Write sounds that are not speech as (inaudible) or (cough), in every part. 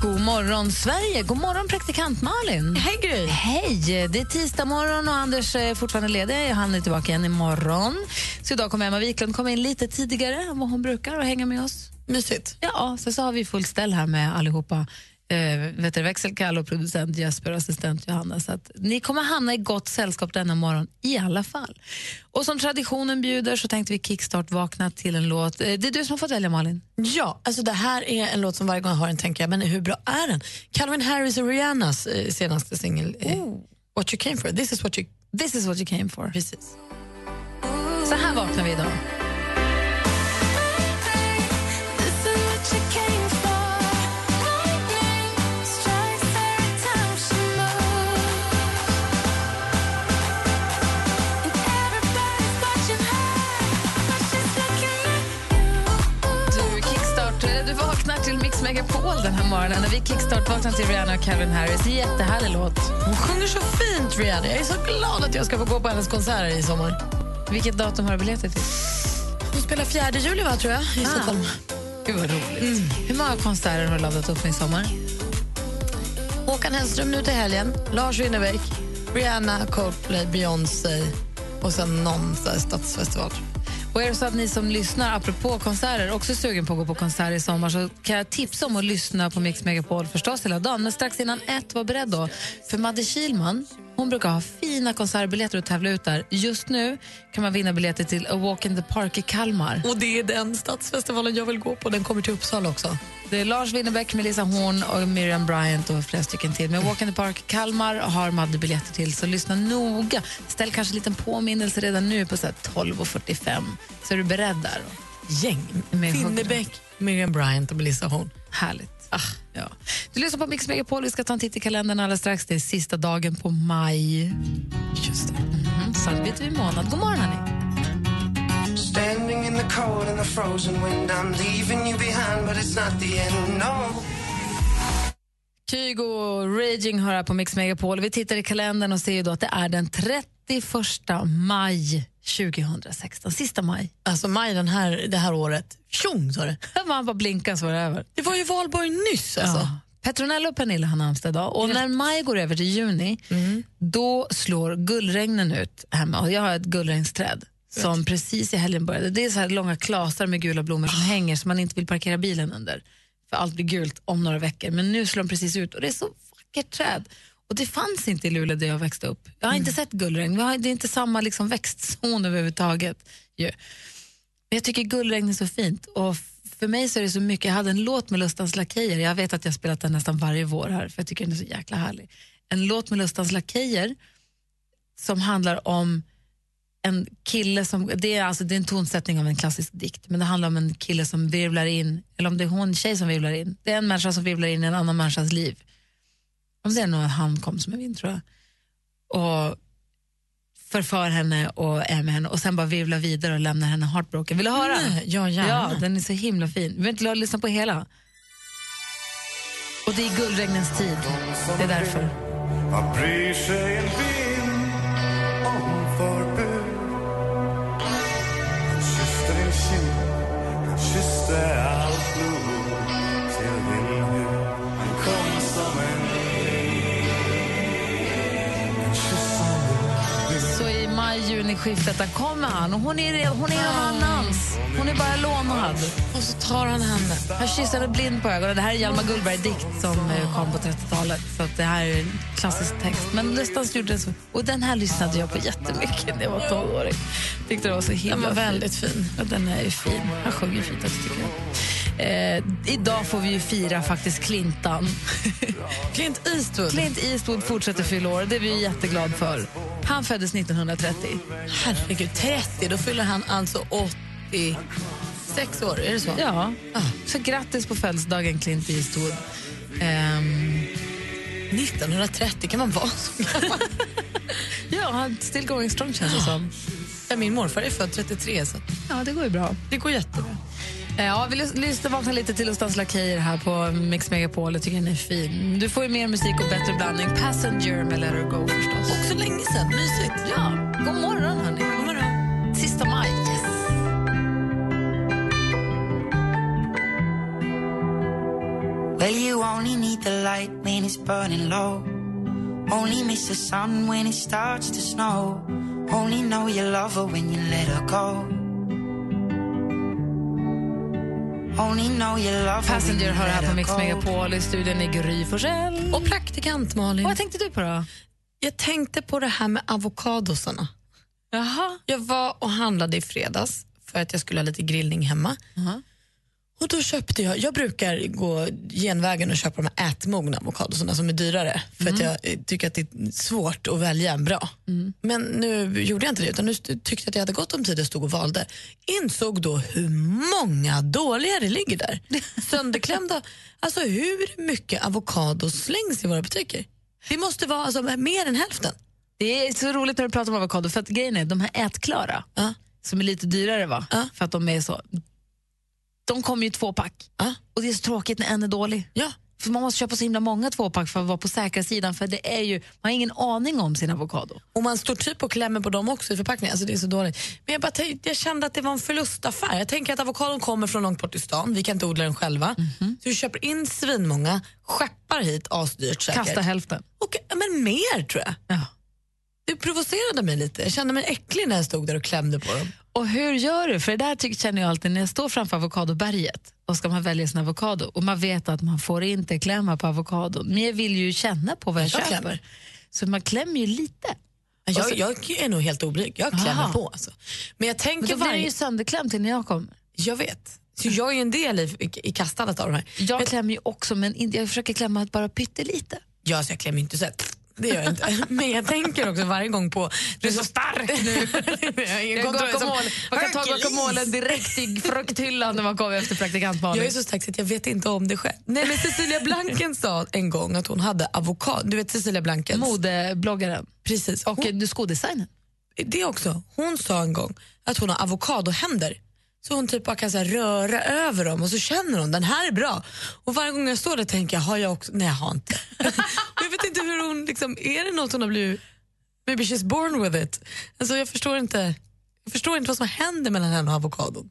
God morgon, Sverige! God morgon, praktikant Malin! Hej, Gry! Hej! Det är tisdag morgon och Anders är fortfarande ledig. Han är tillbaka igen imorgon. Så idag kommer Emma Wiklund komma in lite tidigare än vad hon brukar och hänga med oss. Mysigt. Ja, så, så har vi full ställ här med allihopa. Eh, du, växelkalle och producent Jesper och assistent Johanna. Så att ni kommer hamna i gott sällskap denna morgon i alla fall. Och som traditionen bjuder så tänkte vi kickstart vakna till en låt. Eh, det är du som har fått välja Malin. Ja, alltså det här är en låt som varje gång jag hör den tänker jag, men hur bra är den? Calvin Harris och Rihannas eh, senaste singel, eh, What you came for, this is what you... This is what you came for. Precis. Så här vaknar vi idag. Megapol den här morgonen. När vi kickstart vaknar till Rihanna och Calvin Harris. Jättehärlig låt. Hon sjunger så fint, Rihanna. Jag är så glad att jag ska få gå på hennes konserter i sommar. Vilket datum har du biljetter till? Hon spelar 4 juli, va, tror jag, i Stockholm. Gud vad roligt. Hur många konserter har du laddat upp med i sommar? Håkan Hellström nu till helgen, Lars Winnerbäck, Rihanna, Coldplay, Beyoncé och sen någon stadsfestival. Och är det så att ni som lyssnar, apropå konserter, också är sugen på att gå på konsert i sommar så kan jag tipsa om att lyssna på Mix Megapol förstås hela dagen. Men strax innan ett, var beredd då. För Madde Kilman, hon brukar ha fina konsertbiljetter att tävla ut där. Just nu kan man vinna biljetter till A Walk in the Park i Kalmar. Och det är den stadsfestivalen jag vill gå på. Den kommer till Uppsala också. Det är Lars Winnerbäck, Melissa Horn och Miriam Bryant och flera stycken till. Men Walk in the Park Kalmar har Madde biljetter till, så lyssna noga. Ställ kanske en liten påminnelse redan nu på så här 12.45 så är du beredd där. Gäng. Winnerbäck, Miriam Bryant och Melissa Horn. Härligt. Ah, ja. Du lyssnar på Mix Megapol. Vi ska ta en titt i kalendern alldeles strax. Det är sista dagen på maj. Just det. Mm, så vet vi månad. God morgon, hörni. Standing in the cold and the frozen wind, I'm leaving you behind, but it's not the end, no. Kygo Raging hör här på Mix Megapol. Vi tittar i kalendern och ser ju då att det är den 31 maj 2016. Sista maj. Alltså maj den här, det här året. Tjong, sa det. (laughs) Man bara blinkar så var det över. Det var ju valborg nyss. Alltså. Ja. Petronella och Pernilla har namnsdag idag. Och när maj går över till juni, då slår gullregnen ut hemma. Och jag har ett gullregnsträd som precis i helgen började. Det är så här långa klasar med gula blommor som hänger som man inte vill parkera bilen under. För allt blir gult om några veckor. Men nu slår de precis ut och det är så vackert träd. Och det fanns inte i Luleå där jag växte upp. Jag har inte sett gullregn. Det är inte samma liksom växtzon överhuvudtaget. ju. Men jag tycker gullregn är så fint. Och för mig så är det så mycket. Jag hade en låt med Lustans Lakejer. Jag vet att jag spelat den nästan varje vår här för jag tycker den är så jäkla härlig. En låt med Lustans Lakejer som handlar om en kille som, det är, alltså, det är en tonsättning av en klassisk dikt, men det handlar om en kille som virvlar in, eller om det är hon, tjej som virvlar in. Det är en människa som virvlar in i en annan människas liv. Om det är nog han kom som en vind tror jag. Och förför henne och är med henne och sen bara virvlar vidare och lämnar henne heartbroken. Vill du höra? Nej, ja, gärna. Ja, den är så himla fin. Vi vill inte lyssna på hela. Och det är guldregnens tid. Det är därför. Vad bryr sig en vind om förbud? Han kysste din kind, han kysste allt maj-juni-skiftet där kommer han och hon är, hon är någon annans. Hon är bara lånad. Och så tar han henne. Han kysser henne blind på ögonen. Det här är Hjalmar Gullberg-dikt som eh, kom på 30-talet. Så det här är en klassisk text. Men Lustans gjorde så. Och den här lyssnade jag på jättemycket när jag var 12-åring. Tyckte det var så himla Den var väldigt fin. Ja, den är ju fin. Han sjunger fint också tycker jag. Eh, idag får vi ju fira faktiskt Clintan. (laughs) Clint Eastwood. Clint Eastwood fortsätter fylla år. Det är vi jätteglada för. Han föddes 1930. Herregud, 30. Då fyller han alltså 86 år. Är det så? Ja, så grattis på födelsedagen Clint Eastwood. Ehm, 1930 kan man vara så gammal. (laughs) ja, han still going strong känns det som. Ja, Min morfar är född 33, så Ja, det går ju bra. det går jättebra. Ja, vi lys- lyssnar vakna lite till Ustans Lakejer här på Mix Megapol. Jag tycker den är fin. Du får ju mer musik och bättre blandning. Passenger med Let Her Go förstås. Också länge sedan. Mysigt. Ja, god morgon hörni. God morgon. Sista maj. Yes. Well, you only need the light when it's burning low. Only miss the sun when it starts to snow. Only know you love her when you let her go. Passenger you hör här på Mix. Megapol. I studion är Gry Forssell. Och praktikant Malin. Vad tänkte du på då? Jag tänkte på det här med avokadosarna. Jaha. Jag var och handlade i fredags för att jag skulle ha lite grillning hemma. Och då köpte jag, jag brukar gå genvägen och köpa de här ätmogna avokadosarna som är dyrare för att jag eh, tycker att det är svårt att välja en bra. Men nu gjorde jag inte det utan nu tyckte jag att jag hade gott om tid och stod och valde. Insåg då hur många dåliga det ligger där. (laughs) Sönderklämda. Alltså hur mycket avokado slängs i våra butiker? Det måste vara alltså, mer än hälften. Det är så roligt när du pratar om avokado. För att grejen är, de här ätklara, Ja. som är lite dyrare va? Ja. För att de är så... De kommer ju i två pack. Ja. Och det är så tråkigt när en är dålig. Ja. För man måste köpa så himla många tvåpack för att vara på säkra sidan. För det är ju, man har ingen aning om sin avokado. Och man står typ och klämmer på dem också i förpackningen. Alltså det är så dåligt. Men jag, bara jag kände att det var en förlustaffär. Jag tänker att avokadon kommer från långt bort i stan. Vi kan inte odla den själva. Så vi köper in svinmånga, skeppar hit asdyrt säkert. Kasta hälften. Och, men mer tror jag. Ja. Det provocerade mig lite. Jag kände mig äcklig när jag stod där och klämde på dem. Och hur gör du? För det där tycker, känner jag alltid när jag står framför avokadoberget och ska man välja sin avokado och man vet att man får inte klämma på avokadon. Men jag vill ju känna på vad jag, Jag köper. klämmer. Så man klämmer ju lite. Jag, så- jag är nog helt oblyg. Jag klämmer Aha. på. Alltså. Men jag Men tänker då blir varje... ju sönderklämt innan jag kommer. Jag vet. Så jag är en del i, i, i kastandet av de här. Jag klämmer ju också, men jag försöker klämma bara pyttelite. Ja, så jag klämmer inte så här. Det gör jag inte. (laughs) Men jag tänker också varje gång på... Du är så stark nu. (laughs) jag mål. Man kan ta målen direkt i frukthyllan när man kommer efter praktikant Malin. Jag är så stark så att jag vet inte om det själv. Nej, men Cecilia Blanken sa en gång att hon hade avokado. Du vet Cecilia Blankens? Modebloggaren Preprecis. och Hon, det också. Hon sa en gång att hon har avokadohänder. Så hon typ bara kan så här röra över dem och så känner hon den här är bra. Och varje gång jag står där tänker jag, har jag också? Nej jag har inte. (laughs) jag vet inte hur hon, liksom, är det något hon har blivit, maybe she's born with it. Alltså jag förstår inte, jag förstår inte vad som händer mellan henne och avokadon.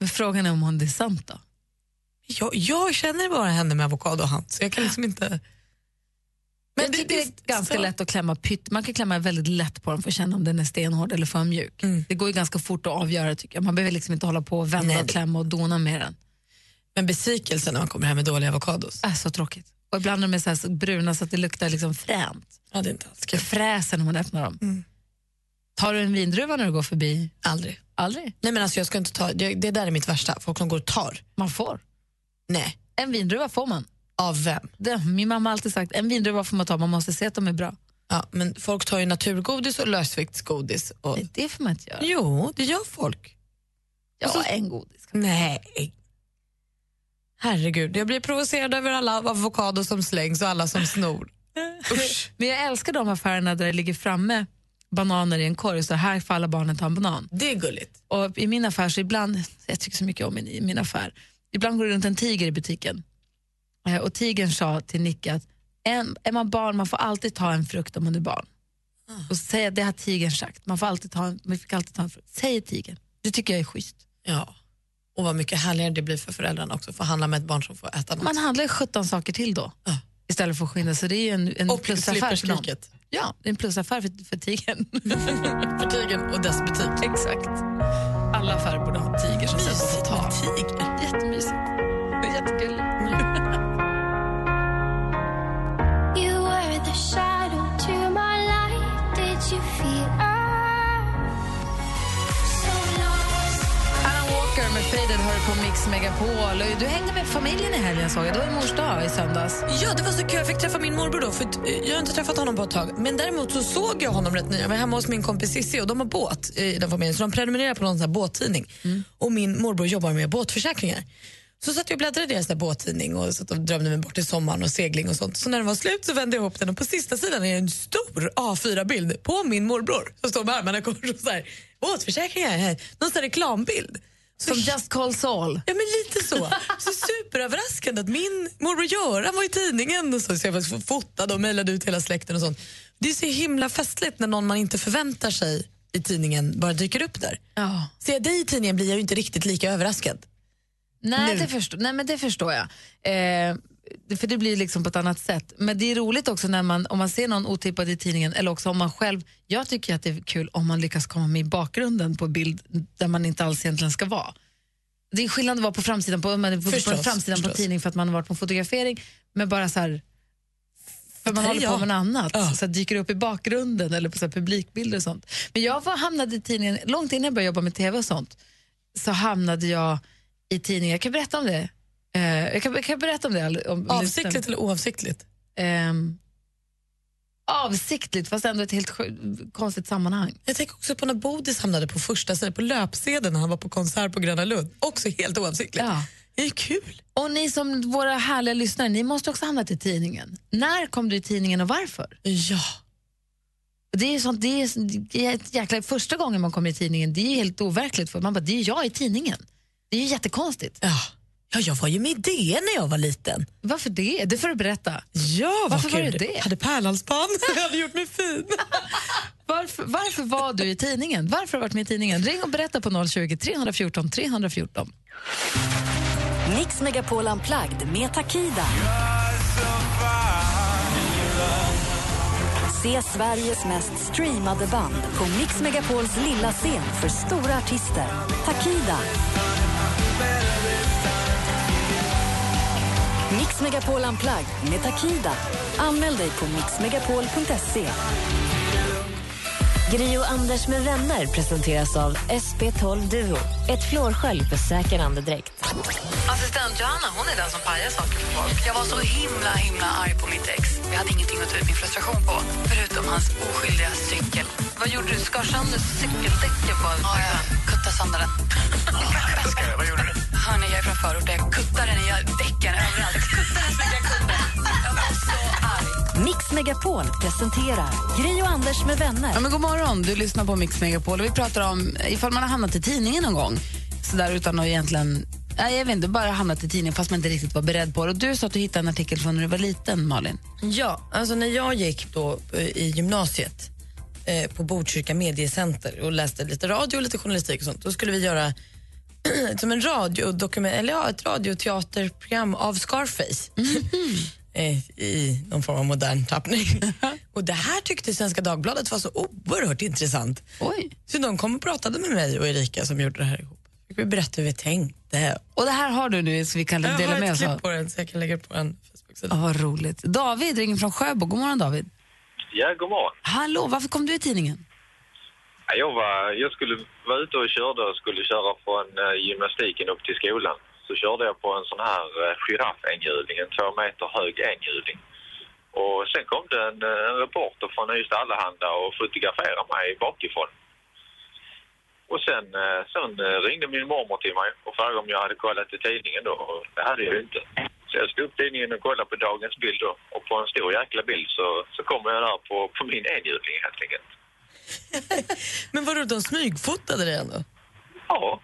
Men frågan är om hon det är sant då? Jag, jag känner bara henne med avokado och hand så jag kan liksom inte... Men tycker det är ganska lätt att klämma pytt. Man kan klämma väldigt lätt på den för att känna om den är stenhård eller för mjuk. Det går ju ganska fort att avgöra tycker jag. Man behöver liksom inte hålla på och vända Nej, och det- klämma och dona med den. Men besvikelsen när man kommer hem med dåliga avokados. Äh, så tråkigt. Och ibland är de så, så bruna så att det luktar liksom fränt. Ja, det är inte alls Det fräser när man öppnar dem. Mm. Tar du en vindruva när du går förbi? Aldrig. Aldrig. Nej men alltså jag ska inte ta, det, det där är mitt värsta, folk som går och tar. Man får. Nej. En vindruva får man. Av vem? Det, min mamma har alltid sagt en vindruva får man ta, man måste se att de är bra. Ja, men folk tar ju naturgodis och lösviktsgodis. Och... Nej, det får man inte göra. Jo, det gör folk. Ja, en godis. Nej. Herregud, jag blir provocerad över alla avokados som slängs och alla som snor. (laughs) Usch. Men jag älskar de affärerna där det ligger framme bananer i en korg, så här får alla barnen ta en banan. Det är gulligt. Och i min affär så ibland, jag tycker så mycket om min, i min affär, ibland går det runt en tiger i butiken. Eh, Och tigern sa till Nicke att en, är man barn, man får alltid ta en frukt om man är barn. Och så säger jag, det har tigern sagt, man, får alltid ta en, man fick alltid ta en frukt. Säger tigern. Det tycker jag är schysst. Ja. Och vad mycket härligare det blir för föräldrarna också, för att handla med ett barn som får äta något. Man handlar ju 17 saker till då. Ja. Istället för att skynda, så det är ju en, en och plusaffär för skriket. Ja, det är en plusaffär för, för tigern. (laughs) För tigern och dess butik. Exakt. Alla affärer borde ha tiger som sen får ta. tiger. Jättemysigt. Jättegulligt. Faded hör på Mix Megapol. Du hängde med familjen i helgen såg jag. Det var ju mors dag i söndags. Ja, det var så kul. Jag fick träffa min morbror då. För eh, jag har inte träffat honom på ett tag. Men däremot så såg jag honom rätt ny. Jag var hemma hos min kompis Cissi och de har båt i den familjen. Så de prenumererar på någon sån här båttidning. Och min morbror jobbar med båtförsäkringar. Så satt jag och bläddrade i deras båttidning och, satt och drömde mig bort till sommaren och segling och sånt. Så när den var slut så vände jag ihop den och på sista sidan är en stor A4-bild på min morbror som står med armarna kors och så här, båtförsäkringar, här. någon sån reklambild. Som Just Call Saul. Ja, men lite så. så superöverraskande att min morbror Göran var i tidningen. Och så, så jag var fotad och mejlade ut hela släkten och sånt. Det är så himla festligt när någon man inte förväntar sig i tidningen bara dyker upp där. Ja. Ser jag dig i tidningen blir jag ju inte riktigt lika överraskad. Nej, Nu. det förstår, nej, men det förstår jag. Eh, för det blir liksom på ett annat sätt. Men det är roligt också när man, om man ser någon otippad i tidningen eller också om man själv, jag tycker att det är kul om man lyckas komma med i bakgrunden på bild där man inte alls egentligen ska vara. Det är skillnad att vara på framsidan på, man är på, på Förstås, framsidan på förstås. tidning för att man har varit på fotografering, men bara så här för man håller på med något annat, Ja. så dyker upp i bakgrunden eller på så publikbilder och sånt. Men jag var, hamnade i tidningen, långt innan jag började jobba med tv och sånt, så hamnade jag i tidningen. Jag kan berätta om det. Eh, jag, kan, jag kan berätta om det. Om, Avsiktligt eller oavsiktligt? Ehm, avsiktligt, fast ändå ett helt konstigt sammanhang. Jag tänker också på när Bodis hamnade på första sidan, på löpsedeln när han var på konsert på Gröna Lund. Också helt oavsiktligt. Ja. Det är kul. Och ni som våra härliga lyssnare, ni måste också hamnat i tidningen. När kom du i tidningen och varför? Ja. Det är sånt, det är, det är ett jäkla, första gången man kommer i tidningen, det är helt overkligt. För man bara, det är jag i tidningen. Det är ju jättekonstigt. Ja. Ja, jag var ju med i DN när jag var liten. Varför det? Det får du berätta. Ja, vad Varför var du det? hade pärlhalsband. (laughs) jag hade gjort mig fin. (laughs) Varför, varför var du i tidningen? Varför har du varit med i tidningen? Ring och berätta på 020 314 314. Mix Megapol Unplugged med Takida. Se Sveriges mest streamade band på Mix Megapols lilla scen för stora artister. Takida. Mix Megapol Unplugged med Takida. Anmäl dig på mixmegapol.se. Gri och Anders med vänner presenteras av SP12 Duo. Ett flårskölj för säker andedräkt. Assistent Johanna, hon är den som pajar saker för folk. Jag var så himla himla arg på mitt ex. Jag hade ingenting att ta ut min frustration på, förutom hans oskyldiga cykel. Vad gjorde du? Skar sönder cykeldäcken på Ja, jag sönder den. Vad gjorde du? Hörni, jag är från förorten. Jag kuttade den i däcken överallt. Jag kuttade den så mycket jag kunde. Jag var så arg. Mix Megapol presenterar Gri och Anders med vänner. Ja, men god morgon, du lyssnar på Mix Megapol och vi pratar om ifall man har hamnat i tidningen någon gång. Så där utan att egentligen, nej, jag vet inte, bara hamnat i tidningen fast man inte riktigt var beredd på det. Och du sa att du hittade en artikel från när du var liten, Malin. Ja, alltså när jag gick då eh, i gymnasiet eh, på Botkyrka mediecenter och läste lite radio och lite journalistik och sånt, då skulle vi göra (clears throat) som en radiodokument, eller ja, ett radioteaterprogram av Scarface. (laughs) eh, I någon form av modern tappning. (laughs) och det här tyckte Svenska Dagbladet var så oerhört intressant. Oj. Så de kom och pratade med mig och Erika som gjorde det här ihop. Fick vi berätta hur vi tänkte. Och det här har du nu så vi kan Jag dela har med ett oss av. klipp på den så jag kan lägga på en Facebook-sida. Ja, vad roligt. David ringer från Sjöbo. God morgon David. Ja, god morgon. Hallå, varför kom du i tidningen? Ja, Jag, var, jag skulle vara ute och körde och skulle köra från uh, gymnastiken upp till skolan. Så körde jag på en sån här uh, giraffenhjuling, en två meter hög enhjuling. Och sen kom det en, eh, en reporter från Ystad Allehanda och fotograferade mig bakifrån. Och sen, eh, sen eh, ringde min mormor till mig och frågade om jag hade kollat i tidningen då. Det hade jag ju inte. Så jag slog upp tidningen och kollade på dagens bild då. Och på en stor jäkla bild så, så kommer jag där på, på min enhjuling helt enkelt. (laughs) Men vadå, de smygfotade dig ändå? Ja.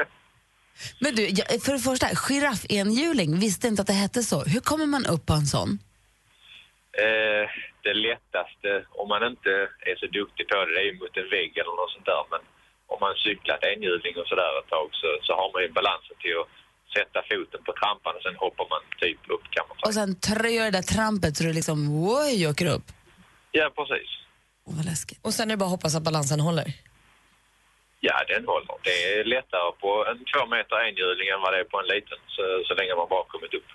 (laughs) Men du, för det första, giraffenhjuling, visste inte att det hette så. Hur kommer man upp på en sån? Eh, det lättaste, om man inte är så duktig på det, det är ju mot en vägg eller något sånt där. Men om man cyklat enhjuling och sådär ett tag så, så har man ju balansen till att sätta foten på trampan och sen hoppar man typ upp kan man säga. Och sen tröjar det där trampet så du liksom, oj, åker upp. Ja, precis. Åh, vad läskigt. Och sen är det bara att hoppas att balansen håller. Ja, den håller. Det är lättare på en två meter enhjuling än vad det är på en liten, så, så länge man bara kommit upp.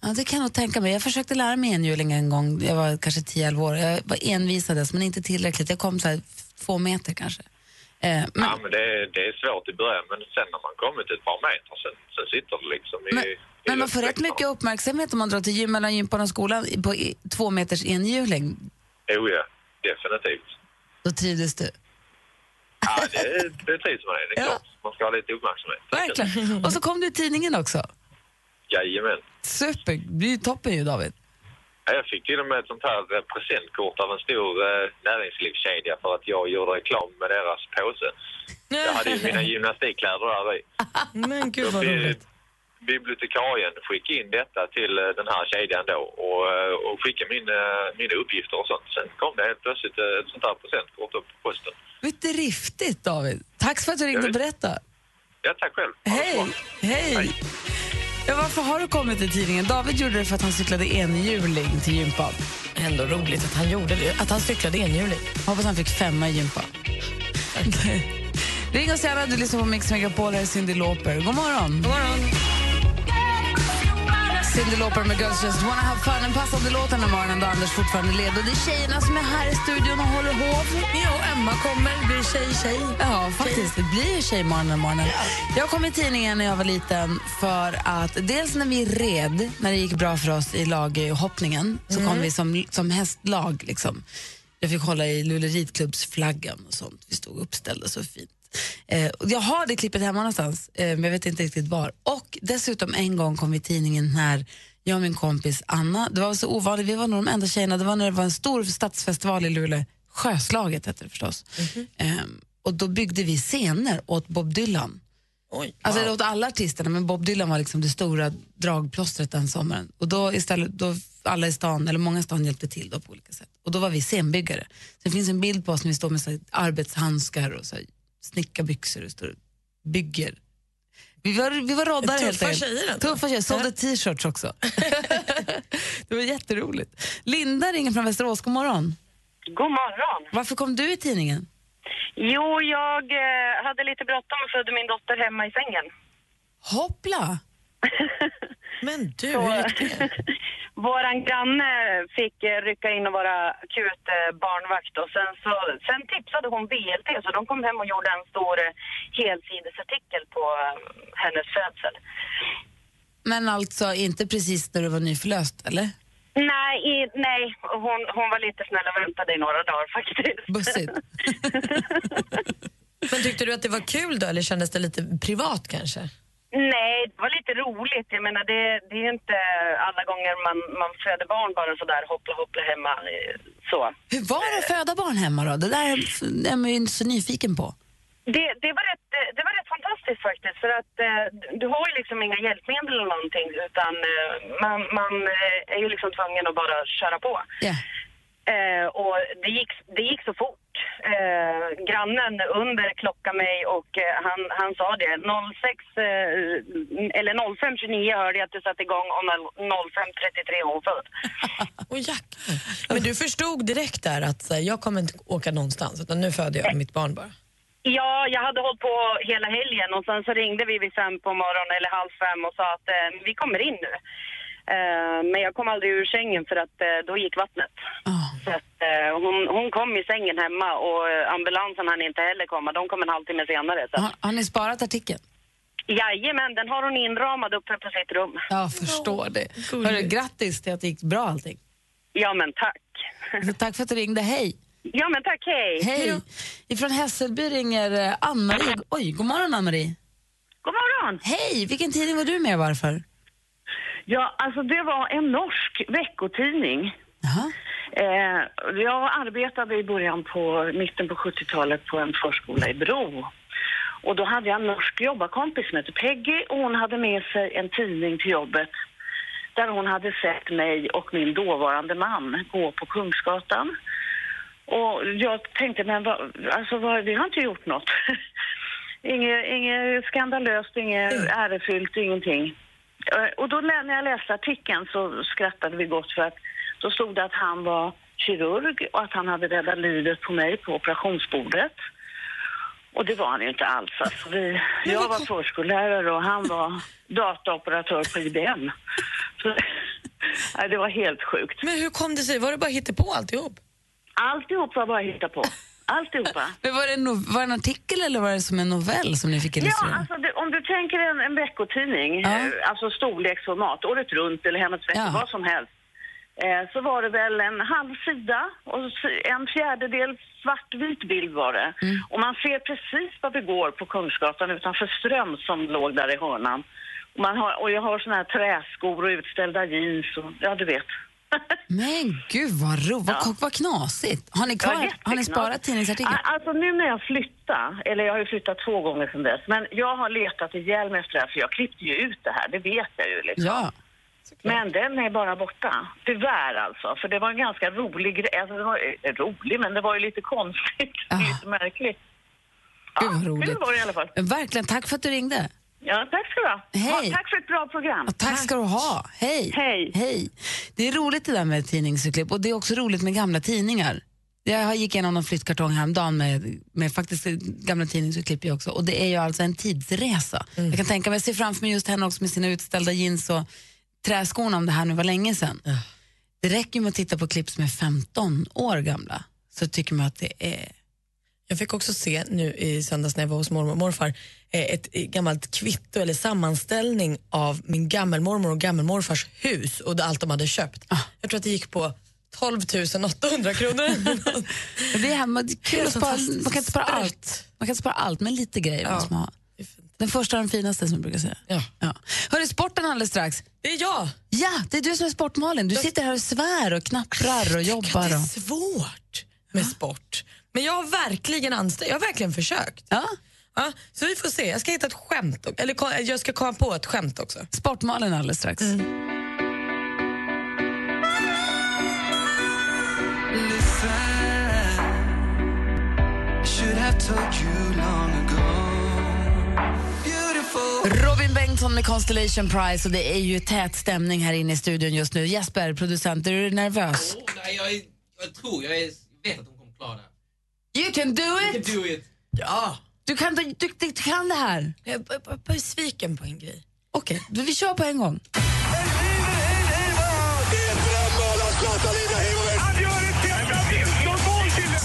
Ja, det kan jag nog tänka mig. Jag försökte lära mig enhjuling en gång, jag var kanske 10-11 år. Jag var envisades, men inte tillräckligt. Jag kom så här två meter kanske. Eh, men, Ja, men det, är- det är svårt i början, men sen när man kommit ett par meter, sen, sen sitter det liksom i... men, i men man får rätt mycket uppmärksamhet om man drar till gym mellan gympan och skolan på i- två meters enhjuling. Jo, ja. Definitivt. Då trivdes du. Ja, det, det trivs man i, det är (laughs) klart. man ska ha lite uppmärksamhet. Verkligen. Och så kom du i tidningen också. Jajamän. Super, det blir ju toppen ju David. Ja, Jag fick till och med ett sånt här eh, presentkort av en stor eh, näringslivskedja för att jag gjorde reklam med deras påse. Jag hade ju (laughs) mina gymnastikkläder där i. Men gud vad roligt. Bibliotekarien skickade in detta till eh, den här kedjan då och, och skickade min, eh, mina uppgifter och sånt. Sen kom det helt plötsligt ett sånt här presentkort upp på posten. Du, riftigt David. Tack för att du ringde och berättade. Ja, tack själv. Hej! bra. Hej! Ja, varför har du kommit i tidningen? David gjorde det för att han cyklade enhjuling till gympan. Ändå roligt att han gjorde det, att han cyklade enhjuling. Hoppas han fick femma i gympa. (laughs) Ring oss gärna, du lyssnar på Mix Megapol, här är Cyndi Lauper. God morgon! God morgon! Cyndi Lauper med Girls Just Wanna Have Fun. En passande låt den här morgonen då Anders fortfarande led. Och det är tjejerna som är här i studion och håller hov. Ja, och Emma kommer, blir tjej, tjej. Ja, faktiskt. Det blir tjejmorgon den morgonen. Jag kom i tidningen när jag var liten för att dels när vi red, när det gick bra för oss i laghoppningen, så kom Mm. vi som, som hästlag. Liksom. Jag fick hålla i Luleå ridklubbsflaggan och sånt. Vi stod uppställda så fint. Eh, jag har det klippet hemma någonstans, eh, men jag vet inte riktigt var. Och dessutom en gång kom vi i tidningen när jag och min kompis Anna, det var så ovanligt, vi var nog de enda tjejerna, det var när det var en stor stadsfestival i Luleå, Sjöslaget hette det förstås. Ehm, och då byggde vi scener åt Bob Dylan. Oj, Alltså det åt alla artisterna, men Bob Dylan var liksom det stora dragplåstret den sommaren. Och då istället, då alla i stan, eller många i stan hjälpte till då på olika sätt. Och då var vi scenbyggare. Så det finns en bild på oss när vi står med så arbetshandskar och så här snickarbyxor och står och bygger. Vi var, vi var roddare helt enkelt. tjejer. Tuffa tjejer, sålde t-shirts också. (laughs) (laughs) det var jätteroligt. Linda ringer från Västerås, god morgon. God morgon. Varför kom du i tidningen? Jo, jag eh, hade lite bråttom och födde min dotter hemma i sängen. Hoppla! (laughs) Men du, Så, hur gick det? (laughs) Våran granne fick eh, rycka in och vara akut barnvakt och sen, så, sen tipsade hon VLT så de kom hem och gjorde en stor eh, helsidesartikel på eh, hennes födsel. Men alltså inte precis när du var nyförlöst, eller? Nej, i, nej hon, hon var lite snäll och väntade i några dagar (laughs) faktiskt. Bussigt. (laughs) Men tyckte du att det var kul då, eller kändes det lite privat kanske? Nej, det var lite roligt. Jag menar, det, det är inte alla gånger man, man föder barn bara sådär hoppla hoppla hemma. eh, Så. Hur var det att föda barn hemma då? Det där är man ju så nyfiken på. Det, det, var rätt, eh, det var rätt fantastiskt faktiskt för att eh, du har ju liksom inga hjälpmedel eller någonting utan eh, man, man är ju liksom tvungen att bara köra på. Eh, och det gick, det gick så fort. Eh, grannen under klockade mig och eh, han, han sa det. 06, eh, eller 05.29 hörde jag att det satte igång och 05.33 var hon född. (laughs) Och jäklar. Men du förstod direkt där att så här, jag kommer inte åka någonstans utan nu föder jag mitt barn bara. Ja, jag hade hållit på hela helgen och sen så ringde vi vid fem på morgonen eller halv fem och sa att eh, vi kommer in nu. Eh, men jag kom aldrig ur sängen för att eh, då gick vattnet. Så att, eh, hon, hon kom i sängen hemma och eh, ambulansen hann inte heller komma. De kom en halvtimme senare. Så. Har, har ni sparat artikeln? Jajamän, den har hon inramad uppe på sitt rum. Jag förstår det. Hörru, grattis till att det gick bra allting. Ja, men tack. (laughs) Tack för att du ringde. Hej! Ja, men tack. Hej. Hej! Ifrån Hässelby ringer eh, Ann-Marie. Oj, god morgon Ann-Marie. God morgon! Hej! Vilken tidning var du med varför? Ja, alltså det var en norsk veckotidning. Eh, jag arbetade i början på, mitten på 70-talet på en förskola i Bro. Och då hade jag en norsk jobbarkompis som hette Peggy och hon hade med sig en tidning till jobbet där hon hade sett mig och min dåvarande man gå på Kungsgatan. Och jag tänkte, men va, alltså va, vi har inte gjort något. (laughs) inget, inget skandalöst, inget ärefyllt, ingenting. Eh, och då när jag läste artikeln så skrattade vi gott för att då stod det att han var kirurg och att han hade räddat livet på mig på operationsbordet. Och det var han ju inte alls. Alltså vi, jag var förskollärare och han var dataoperatör på IBM. Så, (laughs) nej, det var helt sjukt. Men hur kom det sig? Var det bara hitta på alltihop? Alltihop var bara hitta på. Alltihopa. (laughs) Men var, det en var det en artikel eller var det som en novell som ni fick illustrera? Ja, alltså det, om du tänker en, en veckotidning, Ja. eh, alltså storleksformat, året runt eller Hemmets Vecka, Ja. vad som helst. Eh, så var det väl en halv sida och en fjärdedel svartvit bild var det. Och man ser precis vad det går på Kungsgatan utanför Ström som låg där i hörnan. Och, man har, och jag har såna här träskor och utställda jeans och ja, du vet. (laughs) Men gud vad roligt, vad, vad knasigt. Har ni, kvar, Ja, har ni sparat tidningsartikeln? Alltså nu när jag flyttade, eller jag har ju flyttat två gånger sedan dess, men jag har letat ihjäl mig efter det här för jag klippte ju ut det här, det vet jag ju liksom. Ja. Men den är bara borta. Tyvärr alltså, för det var en ganska rolig grej. Alltså, det var eh, rolig, men det var ju lite konstigt. (laughs) Lite märkligt. Gud vad roligt. Kul var det i alla fall. Verkligen, tack för att du ringde. Ja, tack ska du ha. Hej. Ja, tack för ett bra program. Och tack ska du ha. Hej. Hej. Hej. Det är roligt det där med tidningsurklipp och det är också roligt med gamla tidningar. Jag gick igenom någon flyttkartong häromdagen med, med faktiskt gamla tidningsurklipp också och det är ju alltså en tidsresa. Jag kan tänka mig, jag ser framför mig just henne också med sina utställda jeans och träskorna om det här nu var länge sedan. Det räcker med att titta på klipp som är 15 år gamla så tycker man att det är Jag fick också se nu i söndags när jag var hos mormor och morfar eh, ett gammalt kvitto eller sammanställning av min gammelmormor och gammelmorfars hus och allt de hade köpt. Jag tror att det gick på 12 800 kronor. (laughs) Det är hemma, det är kul att spara, man kan inte spara allt. Man kan spara allt, men lite grejer måste man ha. Den första är den finaste som jag brukar säga. Ja. Ja. Hörru, sporten alldeles strax. Det är jag! Ja, det är du som är Sportmalin. Du sitter här och svär och knapprar och jobbar. Det är Och... svårt med sport. Men jag har verkligen ansträngt, jag har verkligen försökt. Ja. Ja, så vi får se, jag ska hitta ett skämt, eller jag ska komma på ett skämt också. Sportmalin alldeles strax. Should have Bengtsson med Constellation Prize och det är ju tät stämning här inne i studion just nu. Jesper, producent, är du nervös? Oh, nej, jag, är, jag tror, jag är, vet att de kommer klara det. You can do You it! can do it. Ja, Du kan, du, du, du kan det här. jag är besviken på en grej. Okej, okay, vi kör på en gång.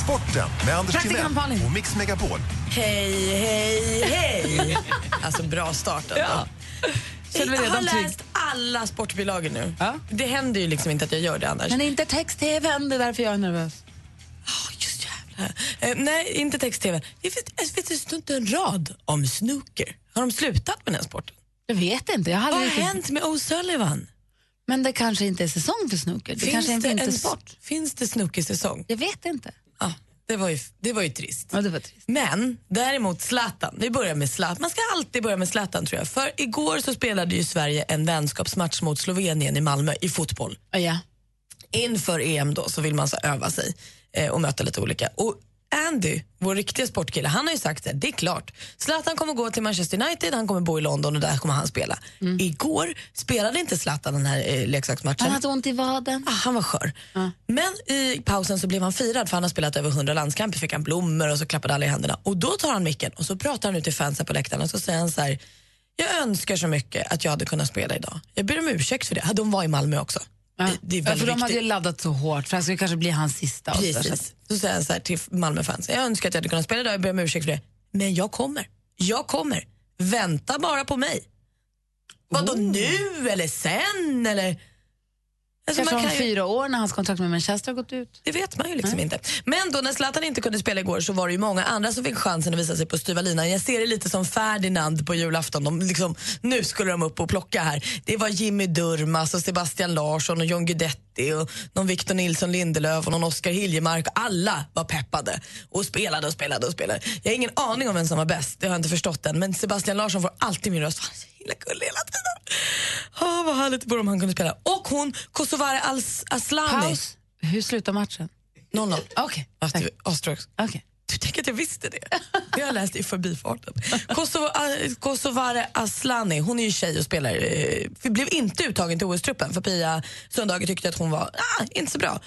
Sporten med Anders Praktikant Timell Malin. och Mix Megapol. Hej, hej, hej! alltså bra start ändå. Ja. (laughs) Jag har läst alla sportbilagor nu. Ja. Det händer ju liksom inte att jag gör det annars. Men inte text-tv, det är därför jag är nervös. Oh, just jävlar. Eh, nej, inte text-tv. Det står inte en rad om snooker. Har de slutat med den sporten? Jag vet inte. Jag har Vad har aldrig hänt med O'Sullivan? Men det kanske inte är säsong för snooker. Det kanske är en vintersport. finns det snookersäsong? Jag vet inte. Det var ju, det var ju trist. Ja, det var trist. Men däremot Zlatan, vi börjar med Zlatan. Man ska alltid börja med Zlatan tror jag. För igår så spelade ju Sverige en vänskapsmatch mot Slovenien i Malmö i fotboll. Ja. Inför EM då så vill man så öva sig eh, och möta lite olika. Och Andy, vår riktiga sportkille, han har ju sagt att det är klart. Zlatan kommer gå till Manchester United, han kommer bo i London och där kommer han spela. Igår spelade inte Zlatan den här eh, leksaksmatchen. Han hade ont i vaden. Ah, han var skör. Men i pausen så blev han firad för han har spelat över 100 landskamper, fick han blommor och så klappade alla i händerna. Och då tar han micken och så pratar han ut till fansen på läktaren och så säger han så här, jag önskar så mycket att jag hade kunnat spela idag. Jag ber om ursäkt för det. De var i Malmö också. Ja. Det, det Ja, för de hade ju viktigt. laddat så hårt, för det skulle kanske bli hans sista. Precis. Så säger han så här till Malmö-fans, jag önskar att jag hade kunnat spela idag, jag ber om ursäkt för det. Men jag kommer. Jag kommer. Vänta bara på mig. Vadå Oh. nu eller sen eller? Alltså, Kanske man om kan ju- fyra år när hans kontrakt med Manchester har gått ut. Det vet man ju liksom inte. Men då när Zlatan inte kunde spela igår så var det ju många andra som fick chansen att visa sig på styva linan. Jag ser det lite som Ferdinand på julafton. De liksom, nu skulle de upp och plocka här. Det var Jimmy Durmaz och Sebastian Larsson och John Guidetti och någon Victor Nilsson Lindelöf och någon Oskar Hiljemark. Alla var peppade och spelade och spelade och spelade. Jag har ingen aning om vem som var bäst, det har jag inte förstått än. Men Sebastian Larsson får alltid min röst. Himla gullig hela tiden. Åh, vad härligt det vore om han kunde spela. Och hon, Kosovare As- Aslani. Paus. Hur slutar matchen? 0-0. (laughs) Okej. Okay. Du tänker att jag visste det? Det har jag läst i förbifarten. Kosovo, Kosovare Aslani, hon är ju tjej och spelar, eh, blev inte uttagen till OS-truppen för Pia Sundhage tyckte att hon var ah, inte så bra.